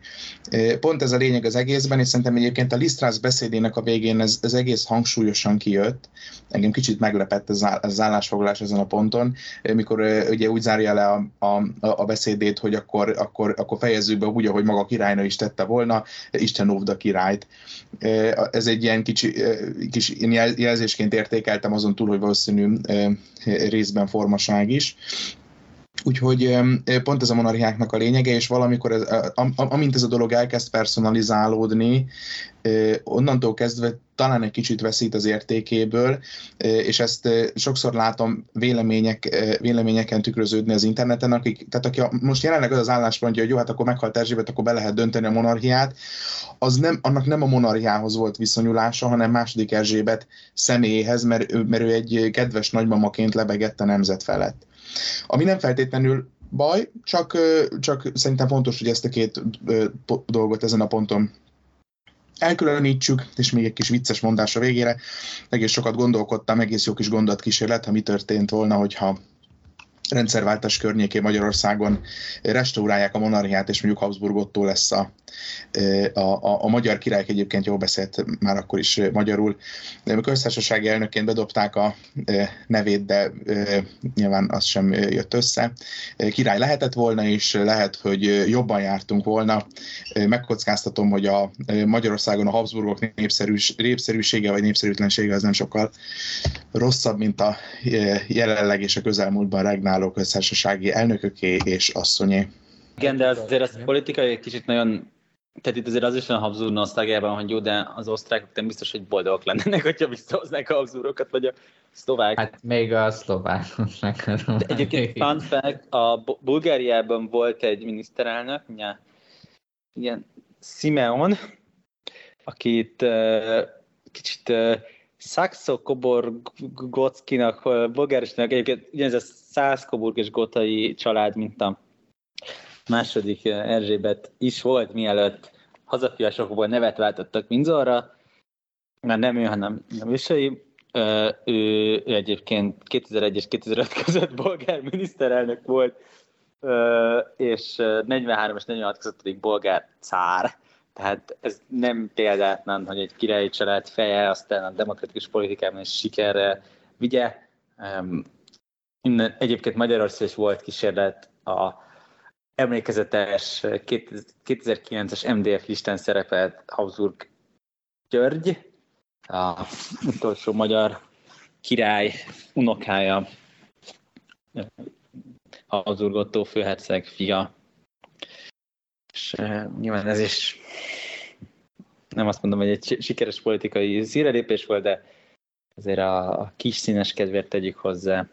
Pont ez a lényeg az egészben, és szerintem egyébként a Lisztrász beszédének a végén ez, ez egész hangsúlyosan kijött. Engem kicsit meglepett ez az állásfoglalás ezen a ponton, mikor ugye úgy zárja le a, a, a beszédét, hogy akkor, akkor, akkor fejezzük be úgy, ahogy maga királynő is tette volna, Isten óvda királyt. Ez egy ilyen kicsi, kis jelzésként értékeltem azon túl, hogy valószínű részben formaság is. Úgyhogy pont ez a monarchiáknak a lényege, és valamikor, ez, amint ez a dolog elkezd personalizálódni, onnantól kezdve talán egy kicsit veszít az értékéből, és ezt sokszor látom vélemények, véleményeken tükröződni az interneten, akik, tehát aki most jelenleg az az álláspontja, hogy jó, hát akkor meghalt Erzsébet, akkor be lehet dönteni a monarchiát, az nem, annak nem a monarchiához volt viszonyulása, hanem második Erzsébet személyéhez, mert, mert ő egy kedves nagymamaként lebegett a nemzet felett. Ami nem feltétlenül baj, csak, csak szerintem fontos, hogy ezt a két dolgot ezen a ponton elkülönítsük, és még egy kis vicces mondás a végére. Egész sokat gondolkodtam, egész jó kis gondolatkísérlet, ha mi történt volna, hogyha rendszerváltás környékén Magyarországon restaurálják a monarchiát, és mondjuk Habsburgottól lesz a, a, a, a magyar király egyébként jól beszélt már akkor is magyarul. A köztársasági elnökként bedobták a nevét, de nyilván az sem jött össze. Király lehetett volna, és lehet, hogy jobban jártunk volna. Megkockáztatom, hogy a Magyarországon a Habsburgok népszerűs, népszerűsége vagy népszerűtlensége az nem sokkal rosszabb, mint a jelenleg és a közelmúltban regnáló köztársasági elnököké és asszonyé. Igen, de azért az politikai egy kicsit nagyon tehát itt azért az is van a Habsburg nosztalgiában, hogy jó, de az osztrákok nem biztos, hogy boldogok lennének, hogyha visszahoznák a Habsburgokat, vagy a szlovák. Hát még a szlovákok De egyébként fun fact, a Bulgáriában volt egy miniszterelnök, igen, Simeon, akit uh, kicsit uh, Saxo Koborgockinak, bulgárisnak, egyébként ugyanez a Szászkoburg és Gotai család, mint a második Erzsébet is volt, mielőtt hazafiasokból nevet váltottak Minzorra, mert nem ő, hanem a ősei. Ő, ő egyébként 2001 és 2005 között bolgár miniszterelnök volt, és 43 és 46 között pedig bolgár cár. Tehát ez nem példátlan, hogy egy királyi család feje aztán a demokratikus politikában is sikerre vigye. Innen egyébként Magyarország is volt kísérlet a emlékezetes 2009-es MDF listán szerepelt Habsburg György, a utolsó magyar király unokája, Habsburg Otto főherceg fia. És nyilván ez is nem azt mondom, hogy egy sikeres politikai szírelépés volt, de azért a kis színes kedvért tegyük hozzá.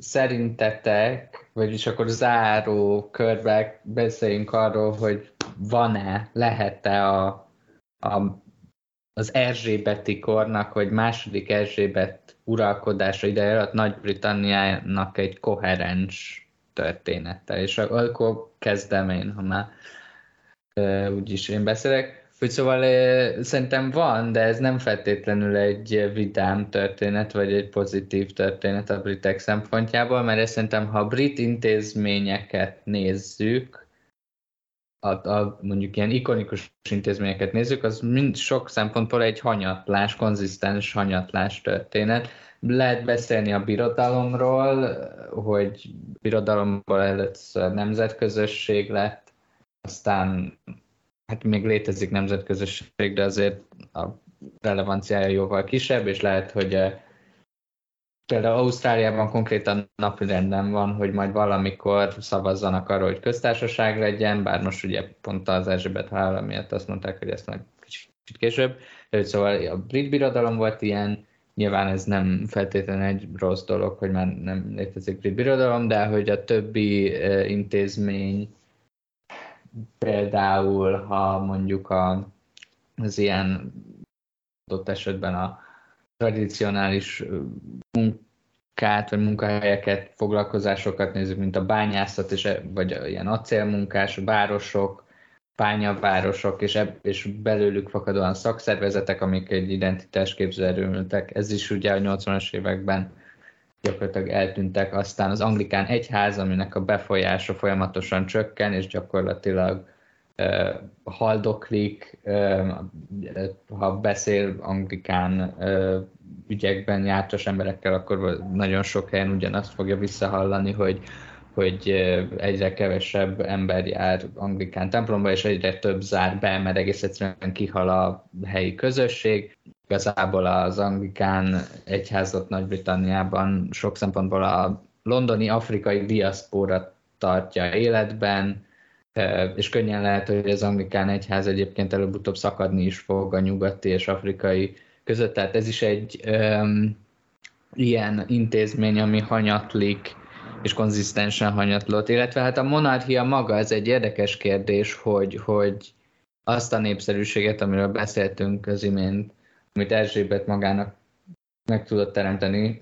Szerintetek, vagyis akkor záró körbe beszéljünk arról, hogy van-e, lehet-e a, a, az Erzsébeti kornak, vagy második Erzsébet uralkodása ideje alatt Nagy-Britanniának egy koherens története. És akkor kezdem én, ha már úgyis én beszélek. Úgy szóval szerintem van, de ez nem feltétlenül egy vidám történet, vagy egy pozitív történet a britek szempontjából, mert ezt szerintem, ha brit intézményeket nézzük, a, a, mondjuk ilyen ikonikus intézményeket nézzük, az mind sok szempontból egy hanyatlás, konzisztens hanyatlás történet. Lehet beszélni a birodalomról, hogy birodalomból először nemzetközösség lett, aztán hát még létezik nemzetközösség, de azért a relevanciája jóval kisebb, és lehet, hogy eh, például Ausztráliában konkrétan napirenden van, hogy majd valamikor szavazzanak arról, hogy köztársaság legyen, bár most ugye pont az Erzsébet halála miatt azt mondták, hogy ezt majd kicsit később. Szóval a brit birodalom volt ilyen, nyilván ez nem feltétlenül egy rossz dolog, hogy már nem létezik brit birodalom, de hogy a többi eh, intézmény Például, ha mondjuk a, az ilyen adott esetben a tradicionális munkát, vagy munkahelyeket, foglalkozásokat nézzük, mint a bányászat, és, e, vagy ilyen acélmunkás, városok, bányavárosok, és, eb, és belőlük fakadóan szakszervezetek, amik egy identitásképző erőműtek. Ez is ugye a 80-as években gyakorlatilag eltűntek. Aztán az anglikán egyház, aminek a befolyása folyamatosan csökken, és gyakorlatilag uh, haldoklik, uh, ha beszél anglikán uh, ügyekben jártas emberekkel, akkor nagyon sok helyen ugyanazt fogja visszahallani, hogy hogy egyre kevesebb ember jár anglikán templomba, és egyre több zár be, mert egész egyszerűen kihal a helyi közösség igazából az anglikán egyházat Nagy-Britanniában sok szempontból a londoni afrikai diaszpóra tartja életben, és könnyen lehet, hogy az anglikán egyház egyébként előbb-utóbb szakadni is fog a nyugati és afrikai között. Tehát ez is egy um, ilyen intézmény, ami hanyatlik, és konzisztensen hanyatlott. Illetve hát a monarchia maga, ez egy érdekes kérdés, hogy, hogy azt a népszerűséget, amiről beszéltünk az imént, amit Erzsébet magának meg tudott teremteni.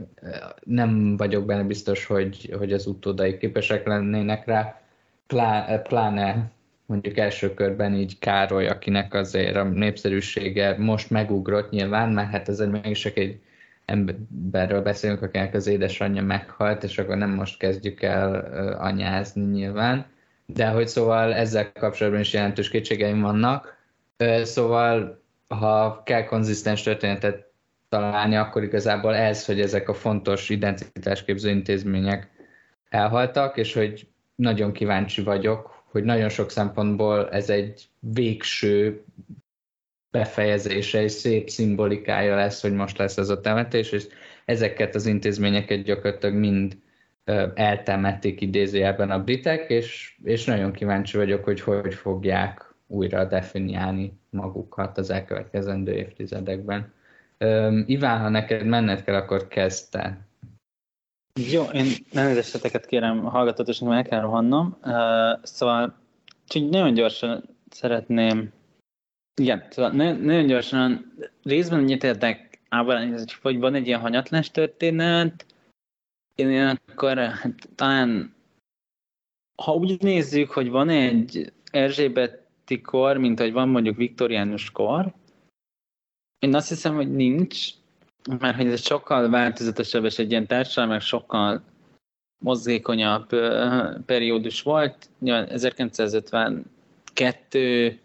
Nem vagyok benne biztos, hogy, hogy az utódai képesek lennének rá, Plá, pláne mondjuk első körben így Károly, akinek azért a népszerűsége most megugrott nyilván, mert hát ez mégis egy emberről beszélünk, akinek az édesanyja meghalt, és akkor nem most kezdjük el anyázni nyilván. De hogy szóval ezzel kapcsolatban is jelentős kétségeim vannak. Szóval, ha kell konzisztens történetet találni, akkor igazából ez, hogy ezek a fontos identitásképző intézmények elhaltak, és hogy nagyon kíváncsi vagyok, hogy nagyon sok szempontból ez egy végső befejezése és szép szimbolikája lesz, hogy most lesz ez a temetés, és ezeket az intézményeket gyakorlatilag mind eltemették idézőjelben a britek, és, és nagyon kíváncsi vagyok, hogy hogy fogják újra definiálni magukat az elkövetkezendő évtizedekben. Iván, ha neked menned kell, akkor kezdte. Jó, én elnézéseteket kérem hallgatót, meg kell rohannom. Uh, szóval csak nagyon gyorsan szeretném igen, szóval nagyon gyorsan részben egyetértek Ábrán, hogy van egy ilyen hanyatlás történet, én akkor hát, talán ha úgy nézzük, hogy van egy Erzsébeti kor, mint hogy van mondjuk viktoriánus kor, én azt hiszem, hogy nincs, mert hogy ez sokkal változatosabb, és egy ilyen társadalom, sokkal mozgékonyabb periódus volt. 1952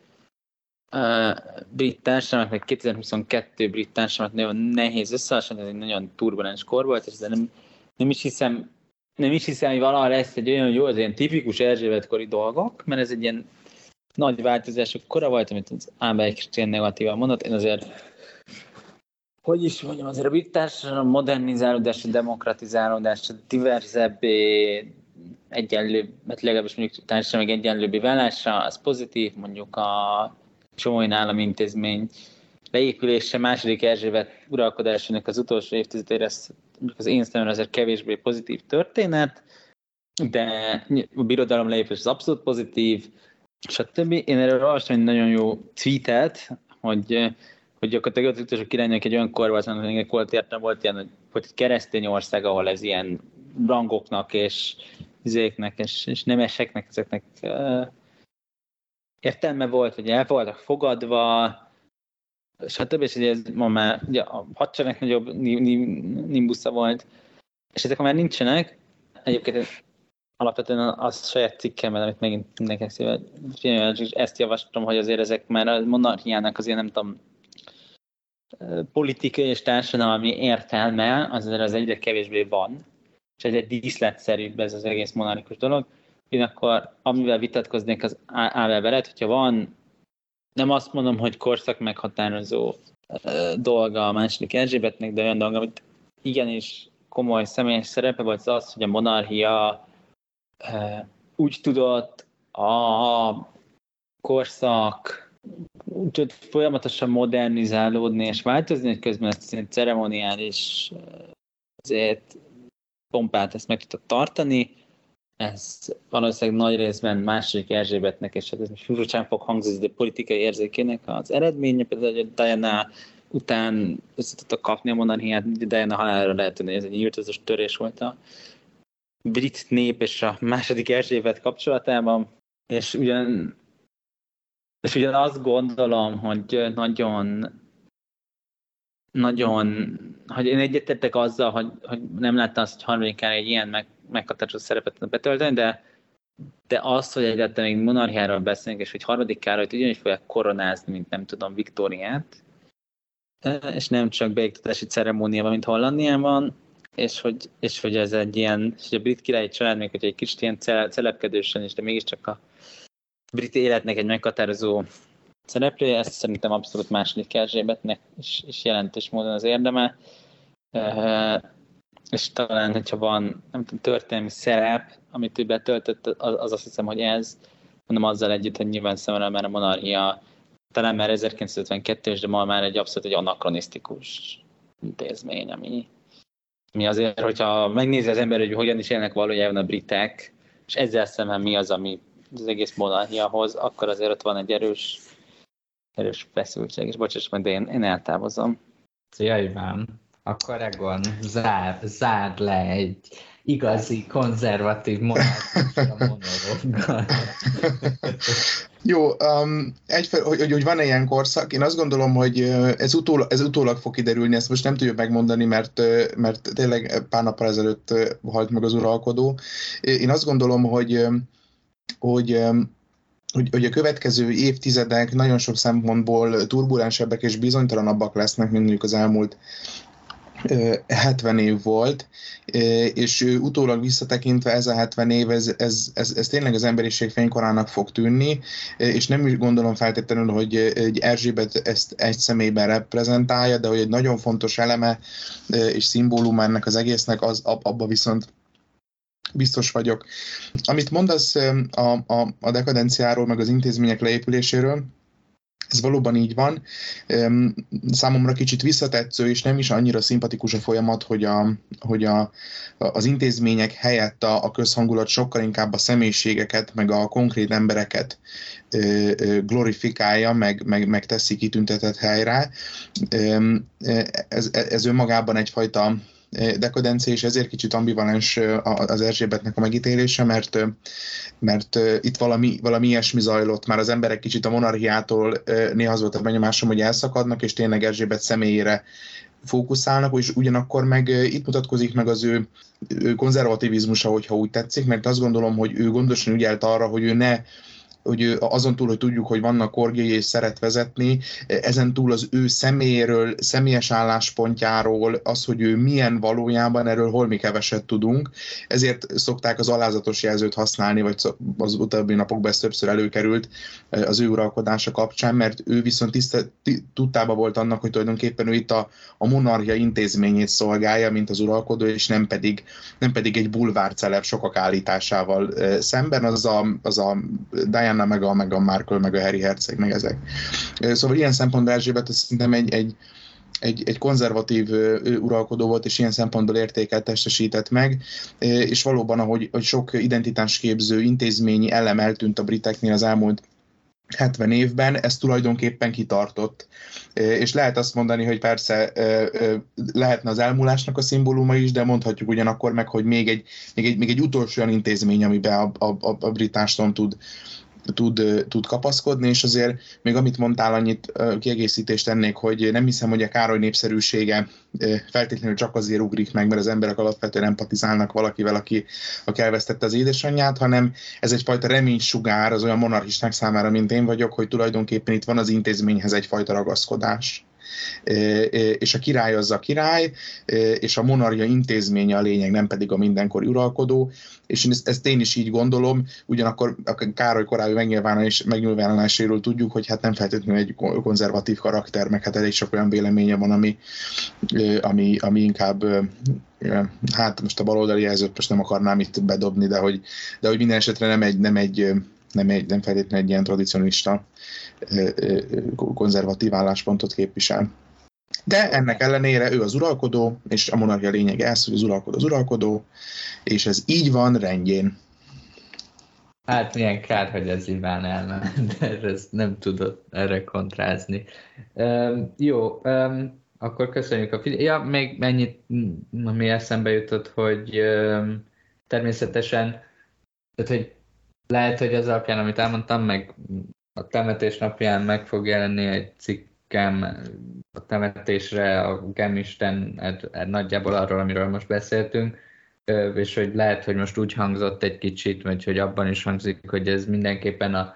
brit társadalmat, meg 2022 brit társadalmat nagyon nehéz összehasonlítani, ez egy nagyon turbulens kor volt, és nem, nem is hiszem, nem is hiszem, hogy valaha lesz egy olyan jó, az ilyen tipikus Erzsébet-kori dolgok, mert ez egy ilyen nagy változások kora volt, amit az Ábel Krisztián negatívan mondott. Én azért hogy is mondjam, azért a brit társadalom demokratizálódás, diverzebbé, egyenlőbb, mert legalábbis mondjuk társadalmi egyenlőbbé válása, az pozitív, mondjuk a csomó állami intézmény leépülése második Erzsébet uralkodásának az utolsó évtizedére az én szememre azért kevésbé pozitív történet, de a birodalom leépülés az abszolút pozitív, stb. Én erről olvastam egy nagyon jó tweetet, hogy hogy gyakorlatilag az utolsó királynak egy olyan kor volt, értem, volt ilyen, hogy, egy keresztény ország, ahol ez ilyen rangoknak és izéknek és, és nemeseknek, ezeknek uh, értelme volt, vagy el voltak fogadva, stb. És ugye ez ma már ugye a hadseregnek nagyobb nimbusza volt, és ezek már nincsenek. Egyébként alapvetően az saját cikkemben, amit megint mindenkinek szépen ezt javaslom, hogy azért ezek már a monarchiának azért nem tudom, politikai és társadalmi értelme azért az egyre kevésbé van, és egyre díszletszerűbb ez az egész monarchikus dolog. Én akkor, amivel vitatkoznék, az áll veled, hogyha van, nem azt mondom, hogy korszak meghatározó dolga a második Erzsébetnek, de olyan dolga, amit igenis komoly személyes szerepe volt az az, hogy a monarchia úgy tudott a korszak tudott folyamatosan modernizálódni és változni, hogy közben ezt ceremoniális azért pompát ezt meg tudta tartani, ez valószínűleg nagy részben második Erzsébetnek, és hát ez furcsán fog hangzni, de politikai érzékének az eredménye, például hogy Diana után össze tudta kapni a monarchiát, Diana halálára lehet tudni, ez egy írtozós törés volt a brit nép és a második Erzsébet kapcsolatában, és ugyan és ugyan azt gondolom, hogy nagyon nagyon, hogy én egyetértek azzal, hogy, hogy nem láttam azt, hogy harmadikán egy ilyen meg, meghatározó szerepet betölteni, de, de az, hogy egyáltalán még monarchiáról beszélünk, és hogy harmadik Károlyt ugyanis fogják koronázni, mint nem tudom, Viktóriát, és nem csak beiktatási ceremóniában, mint Hollandiában, és hogy, és hogy ez egy ilyen, és a brit királyi család még, hogy egy kicsit ilyen celepkedősen is, de mégiscsak a brit életnek egy meghatározó szereplője, ezt szerintem abszolút második Erzsébetnek is, is jelentős módon az érdeme. E, és talán, hogyha van nem tudom, történelmi szerep, amit ő betöltött, az, az azt hiszem, hogy ez, mondom azzal együtt, hogy nyilván szemben már a monarchia talán már 1952 de ma már egy abszolút egy anakronisztikus intézmény, ami, ami azért, hogyha megnézi az ember, hogy hogyan is élnek valójában a britek, és ezzel szemben mi az, ami az egész monarchiahoz, akkor azért ott van egy erős erős feszültség, és bocsáss meg, de én, én eltávozom. Szia Iván! Akkor Egon, zár, zár le egy igazi, konzervatív monarchista monológgal. Jó, um, egyfelől, hogy, hogy van-e ilyen korszak, én azt gondolom, hogy ez, utól, ez utólag fog kiderülni, ezt most nem tudjuk megmondani, mert, mert tényleg pár nappal ezelőtt halt meg az uralkodó. Én azt gondolom, hogy, hogy hogy, hogy a következő évtizedek nagyon sok szempontból turbulensebbek és bizonytalanabbak lesznek, mint mondjuk az elmúlt 70 év volt, és utólag visszatekintve ez a 70 év, ez, ez, ez, ez tényleg az emberiség fénykorának fog tűnni, és nem is gondolom feltétlenül, hogy egy Erzsébet ezt egy személyben reprezentálja, de hogy egy nagyon fontos eleme és szimbóluma ennek az egésznek, az abba viszont biztos vagyok. Amit mondasz a, a, a dekadenciáról, meg az intézmények leépüléséről, ez valóban így van. Számomra kicsit visszatetsző, és nem is annyira szimpatikus a folyamat, hogy, a, hogy a, az intézmények helyett a, a közhangulat sokkal inkább a személyiségeket, meg a konkrét embereket glorifikálja, meg, meg, meg teszi kitüntetett helyre. Ez, ez önmagában egyfajta dekadencia, és ezért kicsit ambivalens az Erzsébetnek a megítélése, mert, mert itt valami, valami ilyesmi zajlott, már az emberek kicsit a monarchiától néha az volt a benyomásom, hogy elszakadnak, és tényleg Erzsébet személyére fókuszálnak, és ugyanakkor meg itt mutatkozik meg az ő, konzervativizmusa, hogyha úgy tetszik, mert azt gondolom, hogy ő gondosan ügyelt arra, hogy ő ne hogy azon túl, hogy tudjuk, hogy vannak korgjai és szeret vezetni, ezen túl az ő személyéről, személyes álláspontjáról, az, hogy ő milyen valójában, erről holmi keveset tudunk, ezért szokták az alázatos jelzőt használni, vagy az utóbbi napokban ez többször előkerült az ő uralkodása kapcsán, mert ő viszont tiszta, tudtában volt annak, hogy tulajdonképpen ő itt a, a monarchia intézményét szolgálja, mint az uralkodó, és nem pedig, nem pedig egy bulvárceleb sokak állításával szemben, az a, az a Diana Diana, meg a, meg a Markle, meg a Harry Herceg, meg ezek. Szóval ilyen szempontból Erzsébet szerintem egy, egy, egy, egy konzervatív uralkodó volt, és ilyen szempontból értéket testesített meg, és valóban, ahogy, hogy sok identitásképző intézményi elem eltűnt a briteknél az elmúlt 70 évben, ez tulajdonképpen kitartott. És lehet azt mondani, hogy persze lehetne az elmúlásnak a szimbóluma is, de mondhatjuk ugyanakkor meg, hogy még egy, még egy, még egy utolsó olyan intézmény, amiben a, a, a, a britáston tud, tud, tud kapaszkodni, és azért még amit mondtál, annyit kiegészítést tennék, hogy nem hiszem, hogy a Károly népszerűsége feltétlenül csak azért ugrik meg, mert az emberek alapvetően empatizálnak valakivel, aki, aki elvesztette az édesanyját, hanem ez egyfajta reménysugár az olyan monarchisták számára, mint én vagyok, hogy tulajdonképpen itt van az intézményhez egyfajta ragaszkodás és a király az a király, és a monarchia intézménye a lényeg, nem pedig a mindenkori uralkodó, és ezt, ezt én is így gondolom, ugyanakkor a Károly korábbi megnyilvánulás, megnyilvánuláséről tudjuk, hogy hát nem feltétlenül egy konzervatív karakter, meg hát elég sok olyan véleménye van, ami, ami, ami inkább hát most a baloldali jelzőt most nem akarnám itt bedobni, de hogy, de hogy minden esetre nem egy, nem egy, nem, egy, nem feltétlenül egy ilyen tradicionista konzervatív álláspontot képvisel. De ennek ellenére ő az uralkodó, és a monarchia lényege ez, hogy az uralkodó az uralkodó, és ez így van rendjén. Hát milyen kár, hogy ez Iván elment, ez nem tudott erre kontrázni. Um, jó, um, akkor köszönjük a figyelmet. Ja, még mennyit, ami eszembe jutott, hogy um, természetesen, tehát, hogy lehet, hogy az alapján, amit elmondtam, meg a temetés napján meg fog jelenni egy cikkem a temetésre a Gemisten nagyjából arról, amiről most beszéltünk, és hogy lehet, hogy most úgy hangzott egy kicsit, vagy hogy abban is hangzik, hogy ez mindenképpen a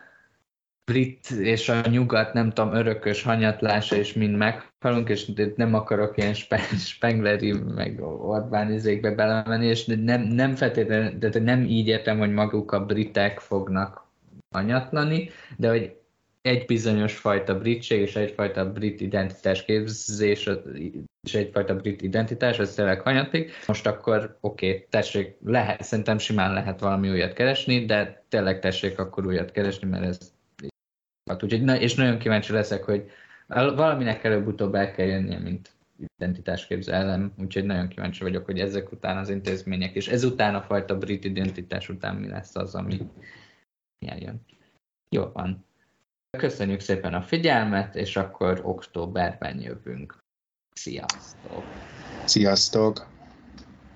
brit és a nyugat, nem tudom, örökös hanyatlása, és mind meghalunk, és nem akarok ilyen Spengleri, meg Orbán izékbe belemenni, és nem, nem feltétlenül, de nem így értem, hogy maguk a britek fognak hanyatlani, de hogy egy bizonyos fajta britség és egyfajta brit identitás képzés és egyfajta brit identitás, az tényleg hanyatlik. Most akkor oké, okay, tessék, lehet, szerintem simán lehet valami újat keresni, de tényleg tessék akkor újat keresni, mert ez hát, úgyhogy, na, és nagyon kíváncsi leszek, hogy valaminek előbb-utóbb el kell jönnie, mint identitásképző elem, úgyhogy nagyon kíváncsi vagyok, hogy ezek után az intézmények, és ezután a fajta brit identitás után mi lesz az, ami jön. Jó van. Köszönjük szépen a figyelmet, és akkor októberben jövünk. Sziasztok! Sziasztok!